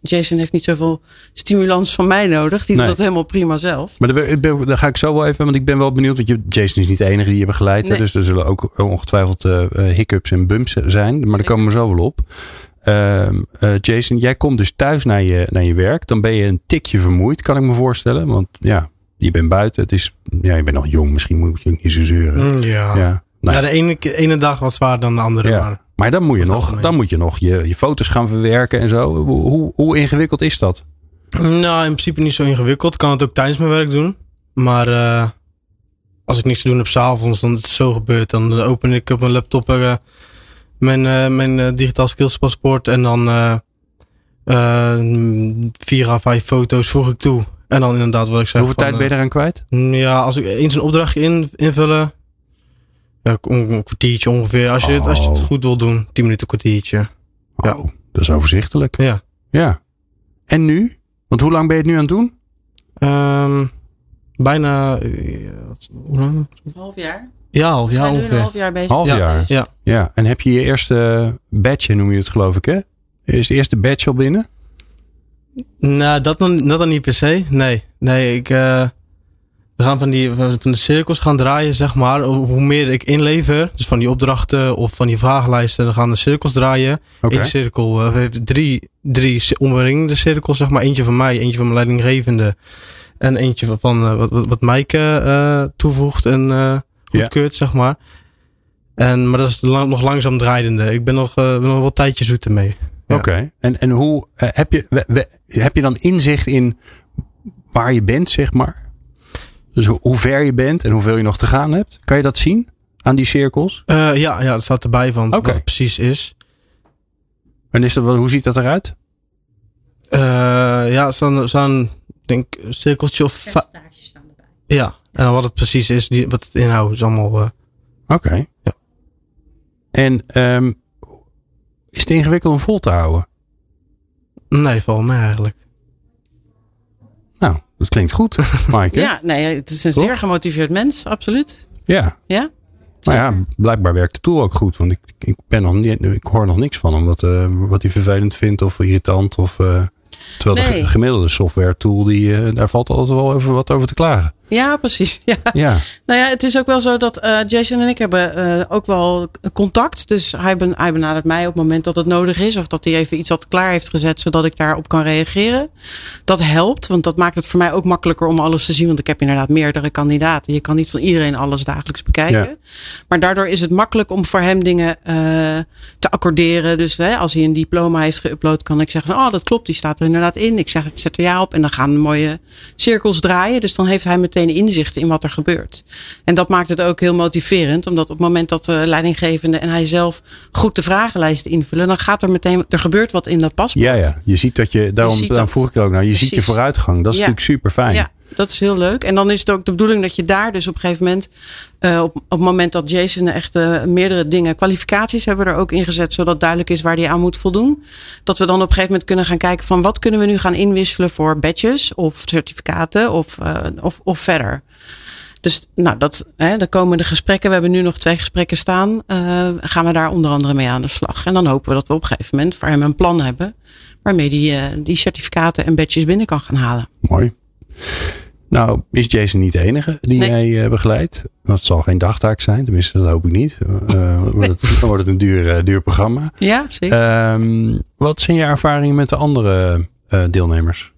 S5: Jason heeft niet zoveel stimulans van mij nodig. Die
S1: Nee.
S5: doet dat helemaal prima zelf.
S1: Maar daar, ik ben- daar ga ik zo wel even, want ik ben wel benieuwd. Want je, Jason is niet de enige die je begeleidt.
S5: Nee.
S1: Dus er zullen ook ongetwijfeld eh, hiccups en bumps zijn. Maar daar komen we zo wel op. Ehm, eh, Jason, jij komt dus thuis naar je, naar je werk. Dan ben je een tikje vermoeid, kan ik me voorstellen. Want ja, je bent buiten. Het is, ja, je bent nog jong. Misschien moet je niet zo zeuren.
S6: Mm, ja.
S1: Ja. Nou,
S6: ja, de ene, ene dag was zwaarder dan de andere.
S1: Ja.
S6: Maar
S1: Maar dan moet je nog, dan moet je, nog je, je foto's gaan verwerken en zo. Hoe, hoe, hoe ingewikkeld is dat?
S6: Nou, in principe niet zo ingewikkeld. Ik kan het ook tijdens mijn werk doen. Maar eh, als ik niks te doen heb s'avonds, dan is het zo gebeurd. Dan open ik op mijn laptop eh, mijn, eh, mijn digitaal skills paspoort. En dan vier à vijf foto's voeg ik toe. En dan inderdaad wat ik zeg.
S1: Hoeveel
S6: van,
S1: tijd ben je eraan kwijt?
S6: eh, Ja, als ik eens een opdrachtje in, invullen. Ja, een, een kwartiertje ongeveer. Als je, het, als je het
S1: Oh.
S6: goed wil doen. Tien minuten, kwartiertje. Ja.
S1: Dat is overzichtelijk.
S6: Ja.
S1: Ja. En nu? Want hoe lang ben je het nu aan het doen?
S6: Ehm, bijna. eh, wat- hoe lang?
S5: Een half jaar.
S6: Ja, half jaar
S5: zijn nu een half jaar bezig.
S1: Half
S6: Ja,
S1: jaar.
S6: ja.
S1: Ja. En heb je je eerste badge, noem je het geloof ik hè? Is de eerste badge al binnen?
S6: Nou, dat dan, dat dan niet per se. Nee, nee, ik. eh, we gaan van, die, van de cirkels gaan draaien, zeg maar. Hoe meer ik inlever, dus van die opdrachten of van die vragenlijsten, dan gaan de cirkels draaien. Eén cirkel eh, heeft drie, drie omringende cirkels, zeg maar. Eentje van mij, eentje van mijn leidinggevende. En eentje van, van eh, wat, wat, wat Maaike toevoegt en goedkeurt, zeg maar. En, maar dat is lang, nog langzaam draaiende. Ik ben nog, ben nog wel tijdje zoet ermee. Ja.
S1: Oké. En, en hoe eh, heb, je, we- we- heb je dan inzicht in waar je bent, zeg maar? Dus hoe, hoe ver je bent en hoeveel je nog te gaan hebt? Kan je dat zien aan die cirkels?
S6: Eh, ja, ja, dat staat erbij van wat het precies is.
S1: En is dat, wel- hoe ziet dat eruit?
S6: Eh, ja, er staan, staan denk een cirkeltje of
S3: Percentages staan erbij.
S6: Ja, en dan wat het precies is, die, wat het inhoudt, is allemaal... eh,
S1: Oké.
S6: Ja.
S1: En ehm, is het ingewikkeld om vol te houden?
S6: nee, valt mij eigenlijk.
S1: Nou, dat klinkt goed, (laughs) Maaike.
S5: Ja, nee, het is een
S1: Toch?
S5: zeer gemotiveerd mens, absoluut.
S1: Ja.
S5: Ja?
S1: Nou ja, blijkbaar werkt de tool ook goed. Want ik, ik, ben nog niet, ik hoor nog niks van hem. Wat, eh, wat hij vervelend vindt of irritant. Of, eh, terwijl de
S5: Nee.
S1: gemiddelde software tool, die, eh, daar valt altijd wel even wat over te klagen.
S5: Ja, precies. Ja.
S1: Ja,
S5: Nou ja, het is ook wel zo dat eh, Jason en ik hebben eh, ook wel contact. Dus hij, ben, hij benadert mij op het moment dat het nodig is. Of dat hij even iets wat klaar heeft gezet, zodat ik daarop kan reageren. Dat helpt, want dat maakt het voor mij ook makkelijker om alles te zien. Want ik heb inderdaad meerdere kandidaten. Je kan niet van iedereen alles dagelijks bekijken.
S1: Ja.
S5: Maar daardoor is het makkelijk om voor hem dingen eh, te accorderen. Dus hè, als hij een diploma heeft geüpload, kan ik zeggen van, oh dat klopt, die staat er inderdaad in. Ik zeg, ik zet er ja op en dan gaan mooie cirkels draaien. Dus dan heeft hij meteen inzicht in wat er gebeurt. En dat maakt het ook heel motiverend, omdat op het moment dat de leidinggevende en hij zelf goed de vragenlijsten invullen, dan gaat er meteen, er gebeurt wat in dat paspoort.
S1: ja, ja. Je ziet dat je, daarom,
S5: ziet
S1: daarom
S5: dat.
S1: vroeg ik ook naar. Je ziet je vooruitgang. Dat is
S5: Ja.
S1: natuurlijk super fijn.
S5: Ja, dat is heel leuk. En dan is het ook de bedoeling dat je daar dus op een gegeven moment, eh, op, op het moment dat Jason echt eh, meerdere dingen, kwalificaties hebben er ook ingezet, zodat duidelijk is waar hij aan moet voldoen. Dat we dan op een gegeven moment kunnen gaan kijken van wat kunnen we nu gaan inwisselen voor badges of certificaten of, eh, of, of verder. Dus nou, dat, hè, de komende gesprekken, we hebben nu nog twee gesprekken staan, gaan we daar onder andere mee aan de slag. En dan hopen we dat we op een gegeven moment voor hem een plan hebben waarmee die, eh, die certificaten en badges binnen kan gaan halen.
S1: Mooi. Nou, is Jason niet de enige die
S5: Nee.
S1: jij eh, begeleidt? Het zal geen dagtaak zijn, tenminste dat hoop ik niet. Eh, het, (laughs) dan wordt het een duur, eh, duur programma.
S5: Ja, zeker.
S1: Ehm, wat zijn je ervaringen met de andere deelnemers?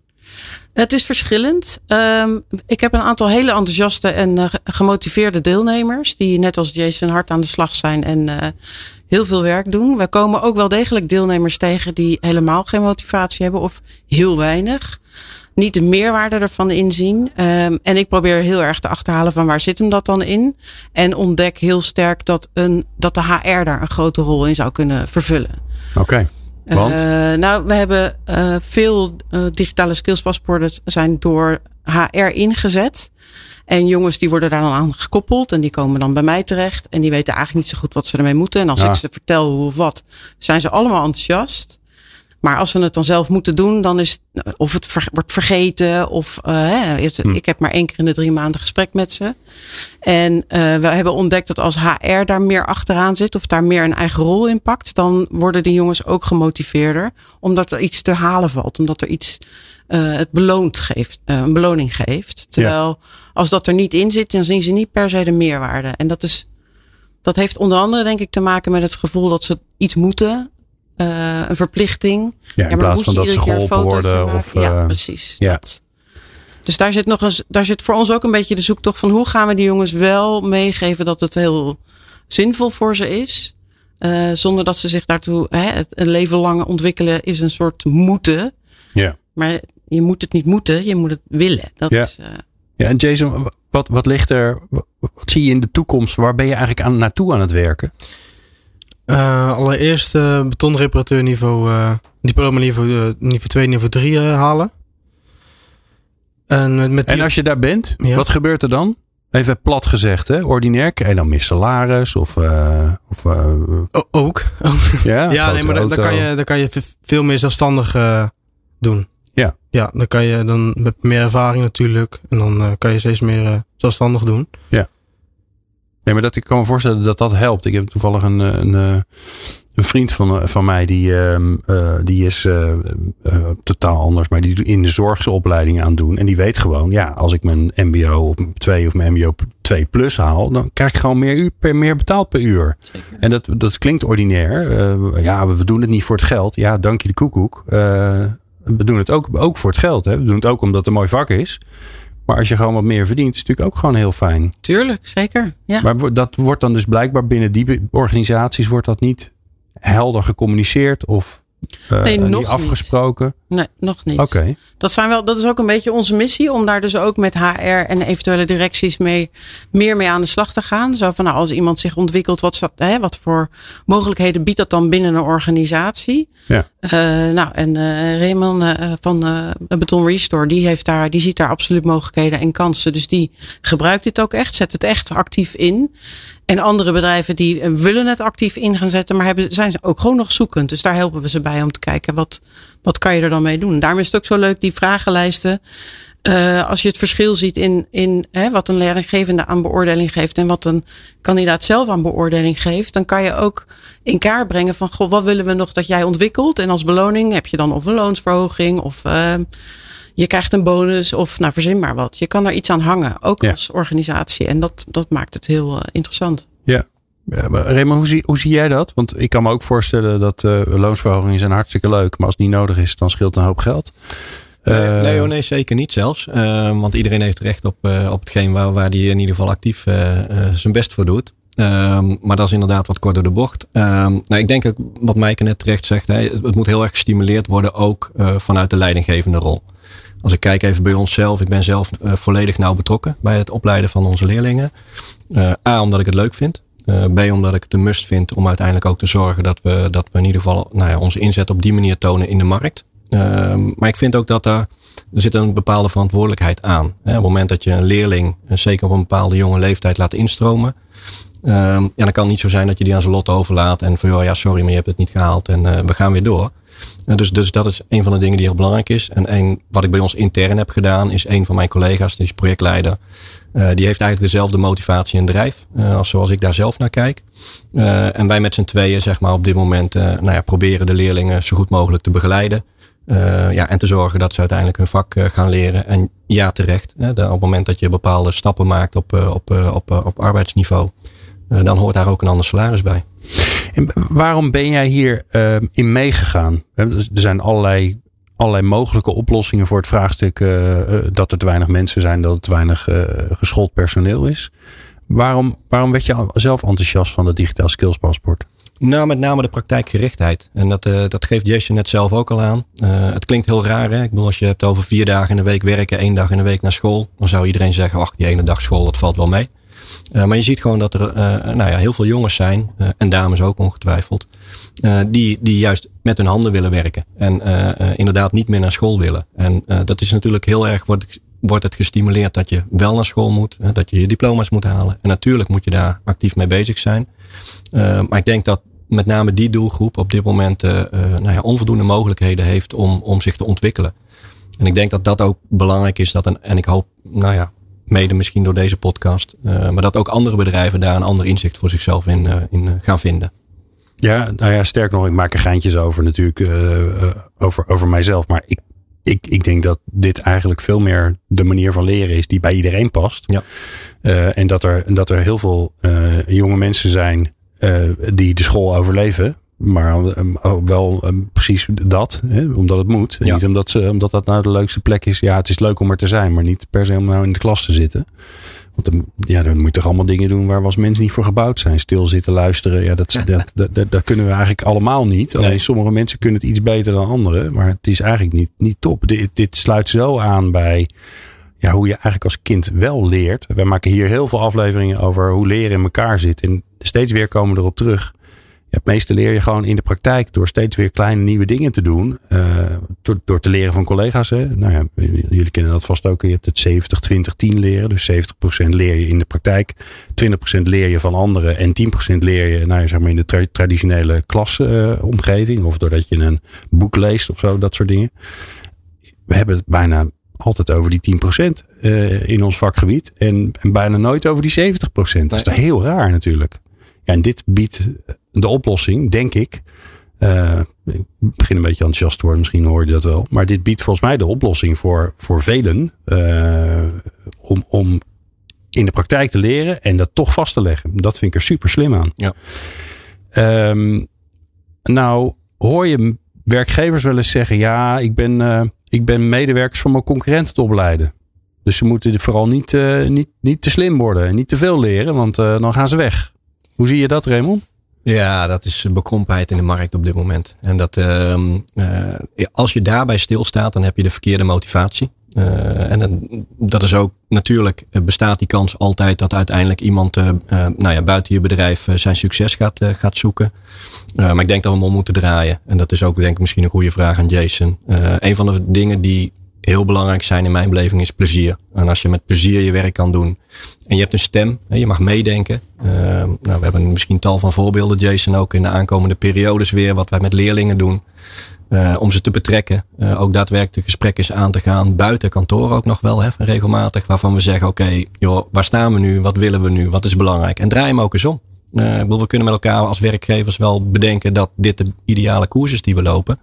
S5: Het is verschillend. Ehm, ik heb een aantal hele enthousiaste en gemotiveerde deelnemers. Die net als Jason hard aan de slag zijn en heel veel werk doen. We komen ook wel degelijk deelnemers tegen die helemaal geen motivatie hebben of heel weinig. Niet de meerwaarde ervan inzien. Ehm, en ik probeer heel erg te achterhalen van waar zit hem dat dan in. En ontdek heel sterk dat, een, dat de HR daar een grote rol in zou kunnen vervullen.
S1: Oké, want?
S5: Eh, nou, we hebben eh, veel eh, digitale skillspaspoorten zijn door HR ingezet. En jongens die worden daar dan aan gekoppeld en die komen dan bij mij terecht. En die weten eigenlijk niet zo goed wat ze ermee moeten. En als
S1: Ja.
S5: ik ze vertel hoe of wat, zijn ze allemaal enthousiast. Maar als ze het dan zelf moeten doen, dan is het, of het ver, wordt vergeten. Of uh, het, hm. ik heb maar één keer in de drie maanden gesprek met ze. En uh, we hebben ontdekt dat als HR daar meer achteraan zit, of daar meer een eigen rol in pakt, dan worden die jongens ook gemotiveerder. Omdat er iets te halen valt. Omdat er iets uh, het beloond geeft, een beloning geeft. Terwijl ja. als dat er niet in zit, dan zien ze niet per se de meerwaarde. En dat is. Dat heeft onder andere denk ik te maken met het gevoel dat ze iets moeten uh, een verplichting.
S1: Ja, in ja, plaats van dat ze geholpen worden. Of,
S5: ja, precies. Ja. Dat. Dus daar zit nog eens, daar zit voor ons ook een beetje de zoektocht van hoe gaan we die jongens wel meegeven dat het heel zinvol voor ze is. Uh, zonder dat ze zich daartoe, hè, een leven lang ontwikkelen is een soort moeten.
S1: Ja.
S5: Maar je moet het niet moeten, je moet het willen. Dat
S1: ja.
S5: is, uh,
S1: ja, en Jason, wat, wat ligt er, wat zie je in de toekomst? Waar ben je eigenlijk aan, naartoe aan het werken?
S6: Uh, allereerst uh, betonreparateur niveau, uh, diploma niveau, niveau 2, niveau 3 halen.
S1: En, met die... en als je daar bent, ja. wat gebeurt er dan? Even plat gezegd, hè? ordinair. Je dan meer salaris? Of, of,
S6: o, ook. (laughs)
S1: Ja,
S6: ja nee, maar dan, dan, kan je, dan kan je veel meer zelfstandig doen.
S1: Ja.
S6: Ja, dan kan je dan met meer ervaring natuurlijk. En dan kan je steeds meer zelfstandig doen.
S1: Ja. Nee, maar dat, ik kan me voorstellen dat dat helpt. Ik heb toevallig een, een, een vriend van, van mij, die, uh, die is uh, uh, totaal anders, maar die in de zorgsopleiding aan doen. En die weet gewoon, ja, als ik mijn MBO op 2 of mijn MBO 2 plus haal, dan krijg ik gewoon meer, uur per, meer betaald per uur. Zeker. En dat, dat klinkt ordinair. ja, we, we, doen het niet voor het geld. Ja, dank je de koekoek. we doen het ook, ook voor het geld. Hè. We doen het ook omdat het een mooi vak is. Maar als je gewoon wat meer verdient, is het natuurlijk ook gewoon heel fijn.
S5: Tuurlijk, zeker. Ja.
S1: Maar dat wordt dan dus blijkbaar binnen die organisaties wordt dat niet helder gecommuniceerd of uh, nee, nog niet afgesproken?
S5: Niet. Nee, nog niet.
S1: Oké. Okay.
S5: Dat, zijn wel, dat is ook een beetje onze missie om daar dus ook met HR en eventuele directies mee, meer mee aan de slag te gaan. Zo van nou, als iemand zich ontwikkelt, wat, dat, hè, wat voor mogelijkheden biedt dat dan binnen een organisatie?
S1: Ja.
S5: Uh, nou, en uh, Raymond uh, van Beton Restore, die, heeft daar, die ziet daar absoluut mogelijkheden en kansen. Dus die gebruikt dit ook echt, zet het echt actief in. En andere bedrijven die willen het actief in gaan zetten, maar hebben, zijn ook gewoon nog zoekend. Dus daar helpen we ze bij om te kijken wat, wat kan je er dan mee doen. Daarom is het ook zo leuk, die vragenlijsten. Uh, als je het verschil ziet in, in hè, wat een leerlinggevende aan beoordeling geeft en wat een kandidaat zelf aan beoordeling geeft, dan kan je ook in kaart brengen van goh, wat willen we nog dat jij ontwikkelt? En als beloning heb je dan of een loonsverhoging of uh, je krijgt een bonus of nou verzin maar wat. Je kan er iets aan hangen, ook ja. als organisatie. En dat, dat maakt het heel uh, interessant.
S1: Ja. Ja, Raymond, hoe zie, hoe zie jij dat? Want ik kan me ook voorstellen dat uh, loonsverhogingen zijn hartstikke leuk. Maar als het niet nodig is, dan scheelt een hoop geld.
S4: Nee, uh, nee, oh nee, zeker niet zelfs. Uh, want iedereen heeft recht op, uh, op hetgeen waar, waar die in ieder geval actief zijn best voor doet. Um, maar dat is inderdaad wat kort door de bocht. Um, nou, ik denk ook wat Maaike net terecht zegt. Hè, het moet heel erg gestimuleerd worden ook vanuit de leidinggevende rol. Als ik kijk even bij onszelf. Ik ben zelf volledig nauw betrokken bij het opleiden van onze leerlingen. A, omdat ik het leuk vind. Uh, B, omdat ik het een must vind om uiteindelijk ook te zorgen dat we, dat we in ieder geval nou ja, onze inzet op die manier tonen in de markt. Uh, maar ik vind ook dat daar er zit een bepaalde verantwoordelijkheid aan. Op het moment dat je een leerling, zeker op een bepaalde jonge leeftijd, laat instromen. Uh, ja, dan kan het niet zo zijn dat je die aan zijn lot overlaat. En van, ja, sorry, maar je hebt het niet gehaald en we gaan weer door. Dus, dus dat is een van de dingen die heel belangrijk is. En wat ik bij ons intern heb gedaan, is een van mijn collega's, die is projectleider. Uh, die heeft eigenlijk dezelfde motivatie en drijf uh, als zoals ik daar zelf naar kijk. Uh, en wij met z'n tweeën, zeg maar, op dit moment nou ja, proberen de leerlingen zo goed mogelijk te begeleiden. ja, en te zorgen dat ze uiteindelijk hun vak gaan leren. En ja, terecht. Hè, op het moment dat je bepaalde stappen maakt op, op, op, op arbeidsniveau, dan hoort daar ook een ander salaris bij.
S1: Waarom ben jij hier in meegegaan? Er zijn allerlei allerlei mogelijke oplossingen voor het vraagstuk uh, dat er te weinig mensen zijn, dat er te weinig geschoold personeel is. Waarom, waarom werd je zelf enthousiast van het digitaal skills paspoort?
S4: Nou, met name de praktijkgerichtheid. En dat, dat geeft Jason net zelf ook al aan. Het klinkt heel raar, hè? Ik bedoel, als je hebt over vier dagen in de week werken, één dag in de week naar school, dan zou iedereen zeggen, ach, die ene dag school, dat valt wel mee. Uh, maar je ziet gewoon dat er nou ja, heel veel jongens zijn, en dames ook ongetwijfeld, die, die juist met hun handen willen werken. En inderdaad niet meer naar school willen. En dat is natuurlijk heel erg, wordt, wordt het gestimuleerd dat je wel naar school moet. dat je je diploma's moet halen. En natuurlijk moet je daar actief mee bezig zijn. maar ik denk dat met name die doelgroep op dit moment nou ja, onvoldoende mogelijkheden heeft om, om zich te ontwikkelen. En ik denk dat dat ook belangrijk is. Dat en ik hoop, nou ja, mede misschien door deze podcast. Uh, maar dat ook andere bedrijven daar een ander inzicht voor zichzelf in, in gaan vinden.
S1: Ja, nou ja, sterk nog, ik maak er geintjes over natuurlijk, over, over mijzelf. Maar ik, ik, ik denk dat dit eigenlijk veel meer de manier van leren is die bij iedereen past. Ja. En dat er, dat er heel veel jonge mensen zijn die de school overleven. Maar wel precies dat, hè, omdat het moet. En ja. niet omdat, ze, omdat dat nou de leukste plek is. Ja, het is leuk om er te zijn, maar niet per se om nou in de klas te zitten. Want dan, ja, dan moet je toch allemaal dingen doen waar we als mensen niet voor gebouwd zijn. Stil zitten, luisteren. Ja, (laughs) dat, dat, dat, dat, kunnen we eigenlijk allemaal niet. Alleen sommige mensen kunnen het iets beter dan anderen. Maar het is eigenlijk niet, niet top. Dit, dit sluit zo aan bij ja, hoe je eigenlijk als kind wel leert. We maken hier heel veel afleveringen over hoe leren in elkaar zit. En steeds weer komen we erop terug het meeste leer je gewoon in de praktijk door steeds weer kleine nieuwe dingen te doen. Uh, door, door te leren van collega's. Hè. Nou ja, jullie kennen dat vast ook. Je hebt het 70, 20, 10 leren. Dus 70% leer je in de praktijk. 20% leer je van anderen. En 10% leer je nou, zeg maar in de tra traditionele klasomgeving. Uh, of doordat je een boek leest of zo. Dat soort dingen. We hebben het bijna altijd over die 10% uh, in ons vakgebied. En, en, bijna nooit over die 70%. Dat is toch heel raar natuurlijk. Ja, en dit biedt de oplossing, denk ik. Uh, ik begin een beetje enthousiast te worden, misschien hoor je dat wel. Maar dit biedt volgens mij de oplossing voor, voor velen uh, om, om in de praktijk te leren en dat toch vast te leggen. Dat vind ik er super slim aan.
S4: Ja.
S1: Um, nou, hoor je werkgevers wel eens zeggen: ja, ik ben, uh, ik ben medewerkers van mijn concurrenten te opleiden. Dus ze moeten vooral niet, niet, niet te slim worden en niet te veel leren, want dan gaan ze weg. Hoe zie je dat, Raymond?
S4: Ja, dat is bekrompenheid in de markt op dit moment. En dat uh, uh, als je daarbij stilstaat, dan heb je de verkeerde motivatie. Uh, en dat is ook natuurlijk bestaat die kans altijd dat uiteindelijk iemand nou ja, buiten je bedrijf zijn succes gaat, gaat zoeken. maar ik denk dat we hem om moeten draaien. En dat is ook denk ik misschien een goede vraag aan Jason. een van de dingen die heel belangrijk zijn in mijn beleving is plezier. En als je met plezier je werk kan doen en je hebt een stem, je mag meedenken. Uh, nou, we hebben misschien tal van voorbeelden, Jason, ook in de aankomende periodes weer, wat wij met leerlingen doen. Uh, om ze te betrekken. Uh, ook daadwerkelijk gesprekken aan te gaan. Buiten kantoor ook nog wel, hè, regelmatig. Waarvan we zeggen, oké, joh, waar staan we nu? Wat willen we nu? Wat is belangrijk? En draai hem ook eens om. Uh, we kunnen met elkaar als werkgevers wel bedenken dat dit de ideale koers is die we lopen.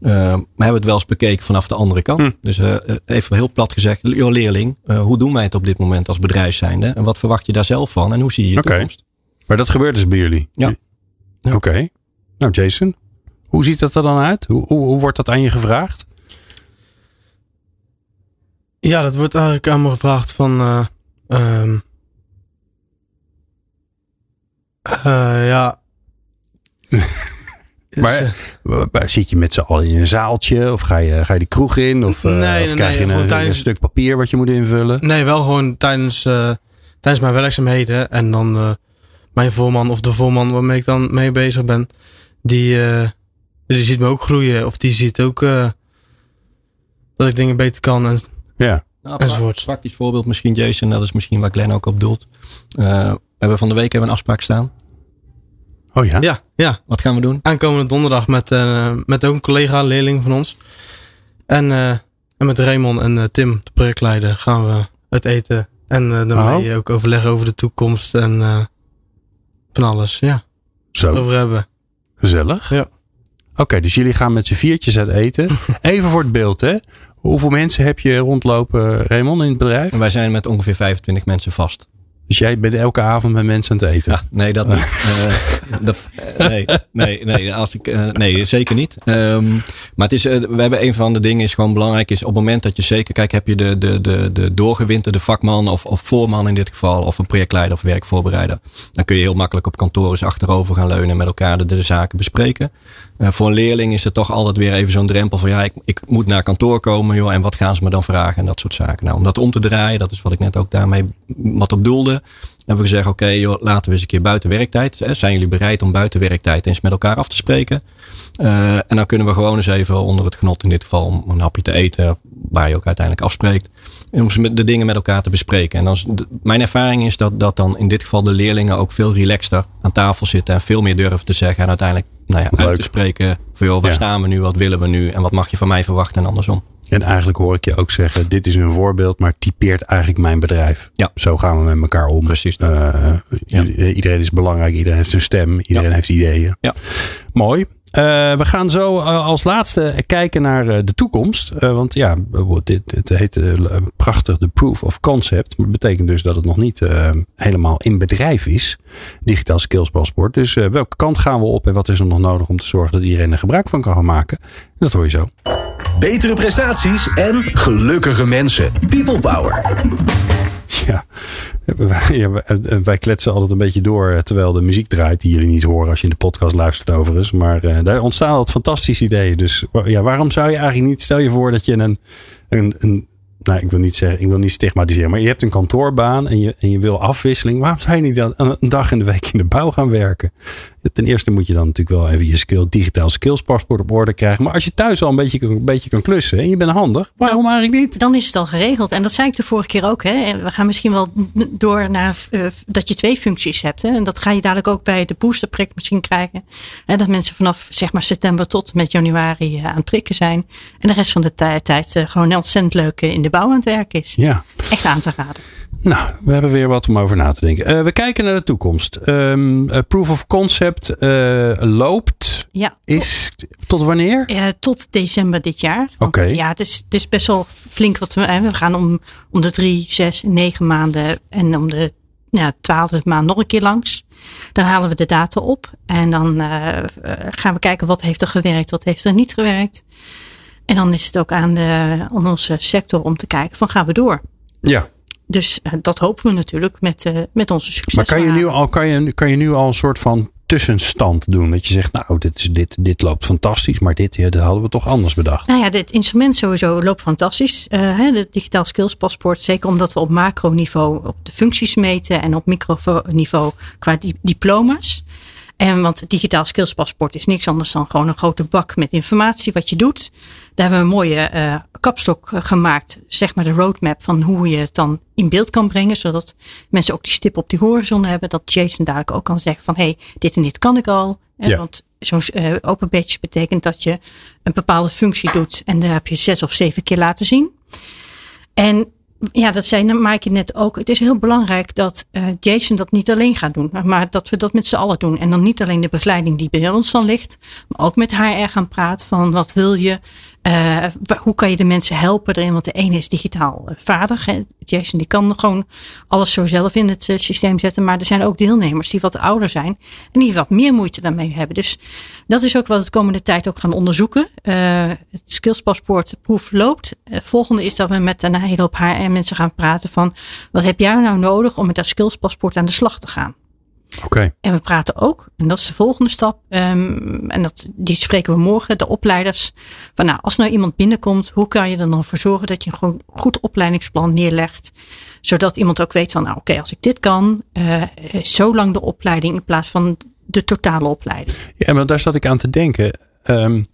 S4: Uh, maar hebben het wel eens bekeken vanaf de andere kant. Hm. Dus uh, even heel plat gezegd, joh leerling, hoe doen wij het op dit moment als bedrijf zijnde? En wat verwacht je daar zelf van? En hoe zie je je
S1: okay.
S4: toekomst?
S1: Maar dat gebeurt dus bij jullie?
S4: Ja.
S1: ja. Oké. Okay. Nou Jason, hoe ziet dat er dan uit? Hoe, hoe, hoe wordt dat aan je gevraagd?
S6: Ja, dat wordt eigenlijk aan me gevraagd van... Um, Uh, ja. (laughs)
S1: maar uh, zit je met z'n allen in een zaaltje? Of ga je, ga je die kroeg in? Of, uh,
S6: nee,
S1: of
S6: nee,
S1: krijg
S6: nee,
S1: je een,
S6: tijdens,
S1: een, stuk papier wat je moet invullen?
S6: Nee, wel gewoon tijdens, tijdens mijn werkzaamheden. En dan mijn voorman of de voorman waarmee ik dan mee bezig ben. Die, die ziet me ook groeien. Of die ziet ook dat ik dingen beter kan. En,
S1: ja.
S4: Nou, enzovoort. Praktisch voorbeeld misschien Jason. Dat is misschien waar Glenn ook op doelt. We hebben van de week hebben een afspraak staan.
S1: Oh ja?
S6: Ja, ja.
S4: Wat gaan we doen?
S6: Aankomende donderdag met, uh, met ook een collega, leerling van ons. En, uh, en met Raymond en uh, Tim, de projectleider, gaan we uit eten. En daarmee oh. ook overleggen over de toekomst en van alles. Ja.
S1: Zo.
S6: Over hebben.
S1: Gezellig.
S6: Ja.
S1: Oké, okay, dus jullie gaan met z'n viertjes uit eten. (laughs) Even voor het beeld, hè? Hoeveel mensen heb je rondlopen, Raymond, in het bedrijf?
S4: En wij zijn met ongeveer 25 mensen vast.
S1: Dus jij bent elke avond met mensen aan het eten?
S4: Ja, nee, dat niet. uh, (laughs) dat, nee, nee, nee, als ik, uh, nee, zeker niet. Um, maar het is, uh, we hebben een van de dingen is gewoon belangrijk is op het moment dat je zeker, kijk, heb je de, de, de, de doorgewinterde vakman of, of voorman in dit geval, of een projectleider of werkvoorbereider. Dan kun je heel makkelijk op kantoor eens achterover gaan leunen en met elkaar de, de zaken bespreken. voor een leerling is het toch altijd weer even zo'n drempel van ja, ik, ik moet naar kantoor komen, joh, en wat gaan ze me dan vragen en dat soort zaken. Nou, om dat om te draaien, dat is wat ik net ook daarmee wat op doelde hebben we gezegd, oké, laten we eens een keer buiten werktijd. Hè, zijn jullie bereid om buiten werktijd eens met elkaar af te spreken? Uh, en dan kunnen we gewoon eens even onder het genot in dit geval om een hapje te eten, waar je ook uiteindelijk afspreekt. En om de dingen met elkaar te bespreken. En dan, mijn ervaring is dat, dat dan in dit geval de leerlingen ook veel relaxter aan tafel zitten en veel meer durven te zeggen. En uiteindelijk nou ja, uit te spreken van joh, waar staan we nu, wat willen we nu en wat mag je van mij verwachten en andersom.
S1: En eigenlijk hoor ik je ook zeggen, dit is een voorbeeld, maar typeert eigenlijk mijn bedrijf.
S4: Ja.
S1: Zo gaan we met elkaar om.
S4: Precies.
S1: Uh, ja. Iedereen is belangrijk, iedereen heeft een stem, iedereen heeft ideeën.
S4: Ja.
S1: Mooi. Uh, we gaan zo uh, als laatste kijken naar de toekomst. want ja, dit, dit heet prachtig de proof of concept. Maar dat betekent dus dat het nog niet helemaal in bedrijf is. Digitaal skills paspoort. Dus welke kant gaan we op en wat is er nog nodig om te zorgen dat iedereen er gebruik van kan gaan maken? Dat hoor je zo.
S2: Betere prestaties en gelukkige mensen. People Power.
S1: Ja, wij kletsen altijd een beetje door eh, terwijl de muziek draait, die jullie niet horen als je in de podcast luistert overigens. Maar uh, daar ontstaan altijd fantastische ideeën. Dus ja, waarom zou je eigenlijk niet, stel je voor dat je een, een, een nou, ik wil niet zeggen, ik wil niet stigmatiseren, maar je hebt een kantoorbaan en je, en je wil afwisseling. Waarom zou je niet dan een dag in de week in de bouw gaan werken? Ten eerste moet je dan natuurlijk wel even je skill, digitaal skills paspoort op orde krijgen. Maar als je thuis al een beetje, een beetje kan klussen en je bent handig, waarom
S3: dan,
S1: eigenlijk niet?
S3: Dan is het al geregeld. En dat zei ik de vorige keer ook. Hè. We gaan misschien wel door naar uh, dat je twee functies hebt. Hè. En dat ga je dadelijk ook bij de boosterprik misschien krijgen. Hè, dat mensen vanaf zeg maar september tot met januari uh, aan het prikken zijn. En de rest van de tijd uh, gewoon ontzettend leuk in de bouw aan het werk is.
S1: Ja.
S3: Echt aan te raden.
S1: Nou, we hebben weer wat om over na te denken. Uh, we kijken naar de toekomst. Um, uh, proof of concept uh, loopt.
S3: Ja.
S1: Is tot wanneer?
S3: tot december dit jaar.
S1: Oké. Okay.
S3: Ja, het is, het is best wel flink wat we. We gaan om, om de drie, zes, negen maanden en om de ja, twaalfde maand nog een keer langs. Dan halen we de data op en dan gaan we kijken wat heeft er gewerkt, wat heeft er niet gewerkt. En dan is het ook aan, de, aan onze sector om te kijken van gaan we door.
S1: Ja.
S3: Dus uh, dat hopen we natuurlijk met, uh, met onze succes.
S1: Maar kan je, nu al, kan, je, kan je nu al een soort van tussenstand doen? Dat je zegt, nou, dit, dit, dit loopt fantastisch, maar dit, dit hadden we toch anders bedacht.
S3: Nou ja, dit instrument sowieso loopt fantastisch. Uh, het digitaal skills paspoort, zeker omdat we op macroniveau op de functies meten en op microniveau qua di diploma's. En want het digitaal skills paspoort is niks anders dan gewoon een grote bak met informatie wat je doet. Daar hebben we een mooie uh, kapstok gemaakt, zeg maar de roadmap van hoe je het dan in beeld kan brengen, zodat mensen ook die stip op die horizon hebben. Dat Jason dadelijk ook kan zeggen van hé, hey, dit en dit kan ik al.
S1: Ja.
S3: Want zo'n uh, open badge betekent dat je een bepaalde functie doet en daar heb je zes of zeven keer laten zien. En ja, dat zei Maaike net ook. Het is heel belangrijk dat uh, Jason dat niet alleen gaat doen, maar dat we dat met z'n allen doen. En dan niet alleen de begeleiding die bij ons dan ligt, maar ook met HR gaan praten van wat wil je, uh, hoe kan je de mensen helpen erin? Want de ene is digitaal uh, vaardig. Hè? Jason die kan gewoon alles zo zelf in het uh, systeem zetten. Maar er zijn ook deelnemers die wat ouder zijn. En die wat meer moeite daarmee hebben. Dus dat is ook wat we de komende tijd ook gaan onderzoeken. het skillspaspoort proef loopt. Het volgende is dat we met een hele hoop HR mensen gaan praten van. Wat heb jij nou nodig om met dat skillspaspoort aan de slag te gaan?
S1: Oké. Okay.
S3: En we praten ook, en dat is de volgende stap, um, en dat, die spreken we morgen, de opleiders. Van nou, als nou iemand binnenkomt, hoe kan je er dan voor zorgen dat je een gewoon goed opleidingsplan neerlegt? Zodat iemand ook weet van, nou oké, okay, als ik dit kan, uh, zo lang de opleiding in plaats van de totale opleiding.
S1: Ja, maar daar zat ik aan te denken. Um,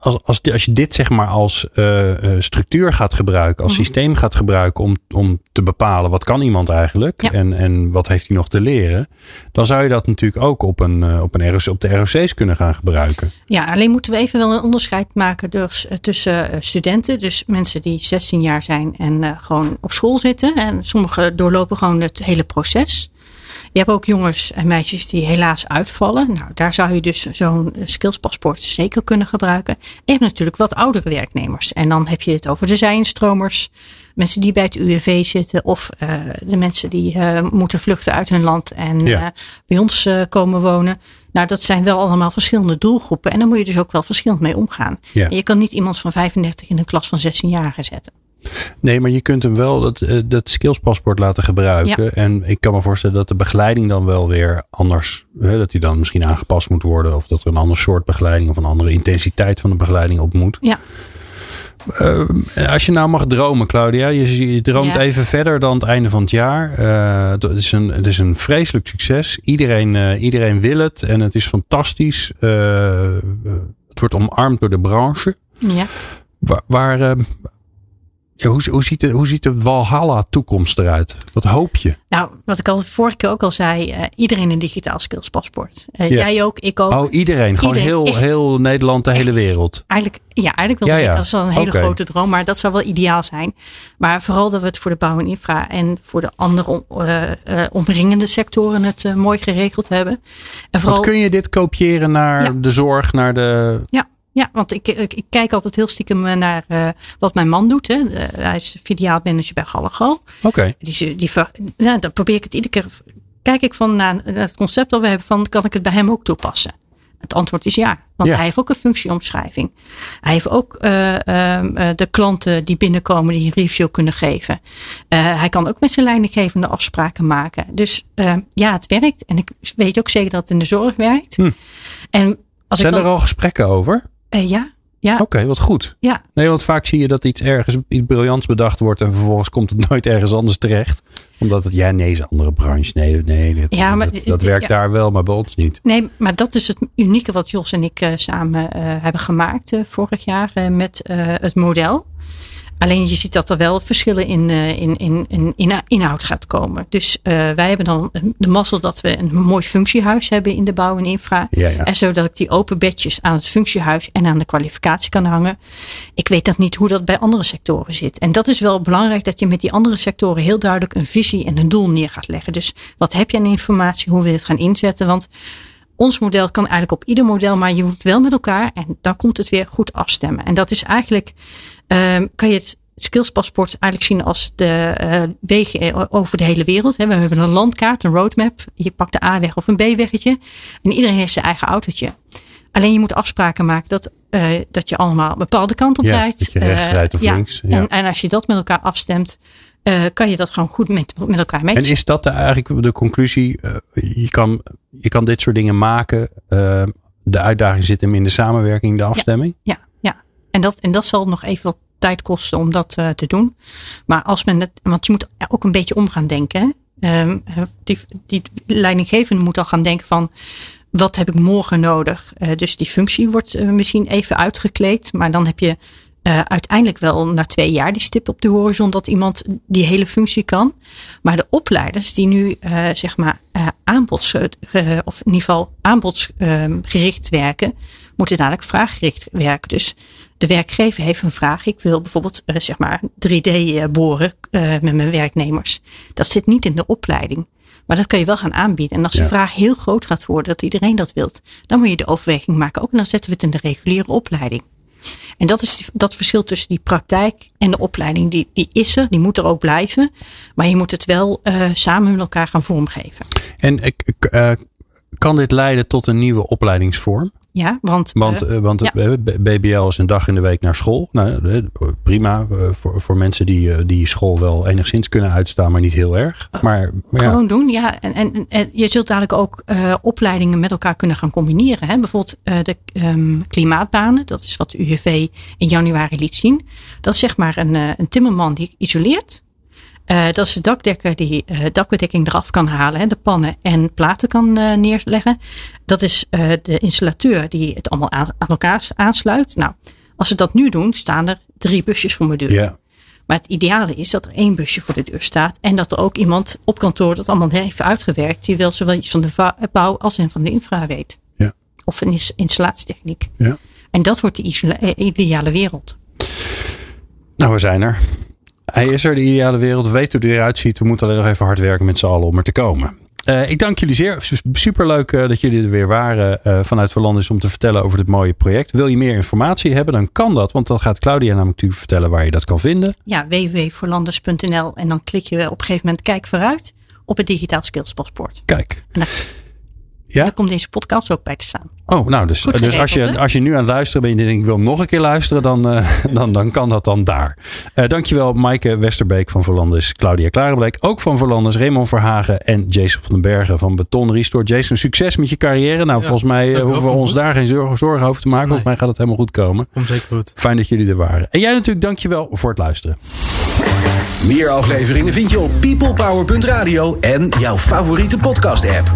S1: als, als, als je dit zeg maar als uh, structuur gaat gebruiken, als mm -hmm. systeem gaat gebruiken om, om te bepalen wat kan iemand eigenlijk
S3: ja.
S1: en, en wat heeft hij nog te leren, dan zou je dat natuurlijk ook op, een, uh, op, een ROC, op de ROC's kunnen gaan gebruiken.
S3: Ja, alleen moeten we even wel een onderscheid maken dus, tussen studenten, dus mensen die 16 jaar zijn en gewoon op school zitten. En sommigen doorlopen gewoon het hele proces. Je hebt ook jongens en meisjes die helaas uitvallen. Nou, daar zou je dus zo'n skillspaspoort zeker kunnen gebruiken. En je hebt natuurlijk wat oudere werknemers. En dan heb je het over de zijinstromers. Mensen die bij het UWV zitten. Of uh, de mensen die uh, moeten vluchten uit hun land en
S1: Ja.
S3: uh, bij ons komen wonen. Nou, dat zijn wel allemaal verschillende doelgroepen. En daar moet je dus ook wel verschillend mee omgaan.
S1: Ja.
S3: En je kan niet iemand van 35 in een klas van 16-jarigen zetten.
S1: Nee, maar je kunt hem wel dat, eh, dat skillspaspoort laten gebruiken. En ik kan me voorstellen dat de begeleiding dan wel weer anders, hè, dat die dan misschien aangepast moet worden. Of dat er een ander soort begeleiding of een andere intensiteit van de begeleiding op moet.
S3: Ja.
S1: Eh, als je nou mag dromen, Claudia. Je, je droomt
S3: Ja.
S1: even verder dan het einde van het jaar. Eh, het, is een, het is een vreselijk succes. Iedereen, eh, iedereen wil het en het is fantastisch. Het wordt omarmd door de branche.
S3: Ja.
S1: Waar, waar, eh, ja, hoe, hoe, ziet de, hoe ziet de Walhalla-toekomst eruit? Wat hoop je?
S3: Nou, wat ik al vorige keer ook al zei, eh, iedereen een digitaal skills paspoort. Eh. Jij ook, ik ook.
S1: Oh, iedereen. Gewoon
S3: Iedereen,
S1: heel,
S3: echt.
S1: heel Nederland, de hele wereld.
S3: Eigenlijk, ja, eigenlijk wel.
S1: Ja.
S3: Dat is wel een hele grote droom, maar dat zou wel ideaal zijn. Maar vooral dat we het voor de bouw en infra en voor de andere eh, omringende sectoren het mooi geregeld hebben. En vooral,
S1: Want kun je dit kopiëren naar
S3: Ja.
S1: de zorg, naar de...
S3: ja, want ik, ik, ik kijk altijd heel stiekem eh, naar eh, wat mijn man doet. Hè. Eh, hij is filiaalmanager bij Gallegal.
S1: Oké.
S3: Die, is- die, ver- nou, dan probeer ik het iedere keer. Kijk ik van naar, naar het concept dat we hebben van kan ik het bij hem ook toepassen? Het antwoord is ja. Want
S1: Ja.
S3: hij heeft ook een functieomschrijving. Hij heeft ook eh, ehm, eh, de klanten die binnenkomen die een review kunnen geven. Hij kan ook met zijn leidinggevende afspraken maken. Dus eh, ja, het werkt. En ik weet ook zeker dat het in de zorg werkt.
S1: Hm.
S3: En als
S1: Zijn
S3: ik dan,
S1: er al gesprekken over?
S3: Eh, ja, ja,
S1: Oké, wat goed.
S3: ja.
S1: Nee, want vaak zie je dat iets ergens, iets briljants bedacht wordt en vervolgens komt het nooit ergens anders terecht. Omdat het, ja, nee, is een andere branche. Nee, nee, dat,
S3: Ja, maar
S1: dat,
S3: dit-
S1: dat werkt
S3: ja.
S1: daar wel, maar bij ons niet.
S3: Nee, maar dat is het unieke wat Jos en ik eh, samen eh, hebben gemaakt vorig jaar met het model. Alleen je ziet dat er wel verschillen in, eh, in, in, in, in inhoud gaat komen. Dus eh, wij hebben dan de mazzel dat we een mooi functiehuis hebben in de bouw en infra.
S1: Ja, ja.
S3: En zodat ik die open bedjes aan het functiehuis en aan de kwalificatie kan hangen. Ik weet dat niet hoe dat bij andere sectoren zit. En dat is wel belangrijk dat je met die andere sectoren heel duidelijk een visie en een doel neer gaat leggen. Dus wat heb je aan informatie? Hoe wil je het gaan inzetten? Want ons model kan eigenlijk op ieder model, maar je moet wel met elkaar en dan komt het weer goed afstemmen. En dat is eigenlijk, ehm, kan je het skillspaspoort eigenlijk zien als de eh, wegen eh, over de hele wereld. hè. We hebben een landkaart, een roadmap. Je pakt de A-weg of een B-weggetje. En iedereen heeft zijn eigen autootje. Alleen je moet afspraken maken dat, eh, dat je allemaal een bepaalde kant op
S1: Ja,
S3: rijdt.
S1: dat je rechts rijdt of
S3: ja.
S1: links, ja.
S3: En, en als je dat met elkaar afstemt, kan je dat gewoon goed met, met elkaar
S1: En
S3: matchen.
S1: is dat de, eigenlijk de conclusie? je, kan, je kan dit soort dingen maken. de uitdaging zit hem in de samenwerking, de afstemming.
S3: Ja. En, dat, en dat zal nog even wat tijd kosten om dat eh, te doen. Maar als men het, want je moet ook een beetje om gaan denken. Ehm, die, die leidinggevende moet al gaan denken van wat heb ik morgen nodig? Eh, dus die functie wordt eh, misschien even uitgekleed, maar dan heb je uiteindelijk wel na twee jaar die stip op de horizon dat iemand die hele functie kan. Maar de opleiders die nu zeg maar aanbods, eh, of in ieder geval aanbodsgericht werken, moeten dadelijk vraaggericht werken. Dus de werkgever heeft een vraag. Ik wil bijvoorbeeld eh, zeg maar 3D eh, boren eh, met mijn werknemers. Dat zit niet in de opleiding. Maar dat kan je wel gaan aanbieden. En als de
S1: Ja.
S3: vraag heel groot gaat worden, dat iedereen dat wilt, dan moet je de overweging maken. Ook en dan zetten we het in de reguliere opleiding. En dat is dat verschil tussen die praktijk en de opleiding. Die, die is er, die moet er ook blijven. Maar je moet het wel samen met elkaar gaan vormgeven.
S1: En kan dit leiden tot een nieuwe opleidingsvorm?
S3: Ja, want,
S1: Want,
S3: eh,
S1: eh, want eh, BBL is een dag in de week naar school. Nou, prima voor, voor mensen die, die school wel enigszins kunnen uitstaan, maar niet heel erg. Maar, maar ja,
S3: Gewoon doen, ja. En, en, en je zult dadelijk ook opleidingen met elkaar kunnen gaan combineren. Hè? Bijvoorbeeld de ehm, klimaatbanen, dat is wat de UWV in januari liet zien. Dat is zeg maar een, een timmerman die isoleert. Eh, dat is de dakdekker die eh, dakbedekking eraf kan halen, hè, de pannen en platen kan eh, neerleggen. Dat is de installateur die het allemaal aan, aan elkaar aansluit. Nou, als ze dat nu doen, staan er drie busjes voor mijn deur.
S1: ja.
S3: Maar het ideale is dat er één busje voor de deur staat. En dat er ook iemand op kantoor dat allemaal heeft uitgewerkt. Die wel zowel iets van de bouw als en van de infra weet.
S1: Ja.
S3: Of een ins- installatietechniek.
S1: Ja.
S3: En dat wordt de ideale wereld.
S1: Nou, we zijn er. Hij is er, de ideale wereld. We weten hoe hij eruit ziet. We moeten alleen nog even hard werken met z'n allen om er te komen. Eh, ik dank jullie zeer. Superleuk uh, dat jullie er weer waren uh, vanuit Verlandis om te vertellen over dit mooie project. Wil je meer informatie hebben, dan kan dat. Want dan gaat Claudia namelijk natuurlijk vertellen waar je dat kan vinden.
S3: Ja, www.voorlanders.nl en dan klik je op een gegeven moment kijk vooruit op het digitaal skills paspoort.
S1: Kijk.
S3: Dan...
S1: Ja?
S3: Daar komt deze podcast ook bij te staan.
S1: Oh, nou, dus, dus als, je,
S3: hè?
S1: als je nu aan het luisteren bent en je denkt, ik wil nog een keer luisteren, dan, eh, (laughs) dan, dan kan dat dan daar. Eh dankjewel, Maaike Westerbeek van Verlanders, Claudia Klarenbleek, ook van Verlanders, Raymond Verhagen en Jason van den Bergen van Beton Restore. Jason, succes met je carrière. Nou,
S6: Ja,
S1: volgens mij eh, hoeven we ons
S6: goed.
S1: daar geen zorgen, zorgen over te maken. Volgens mij gaat het helemaal goed komen.
S6: Komt zeker goed.
S1: Fijn dat jullie er waren. En jij natuurlijk, dankjewel voor het luisteren.
S2: Meer afleveringen vind je op peoplepower.radio en jouw favoriete podcast app.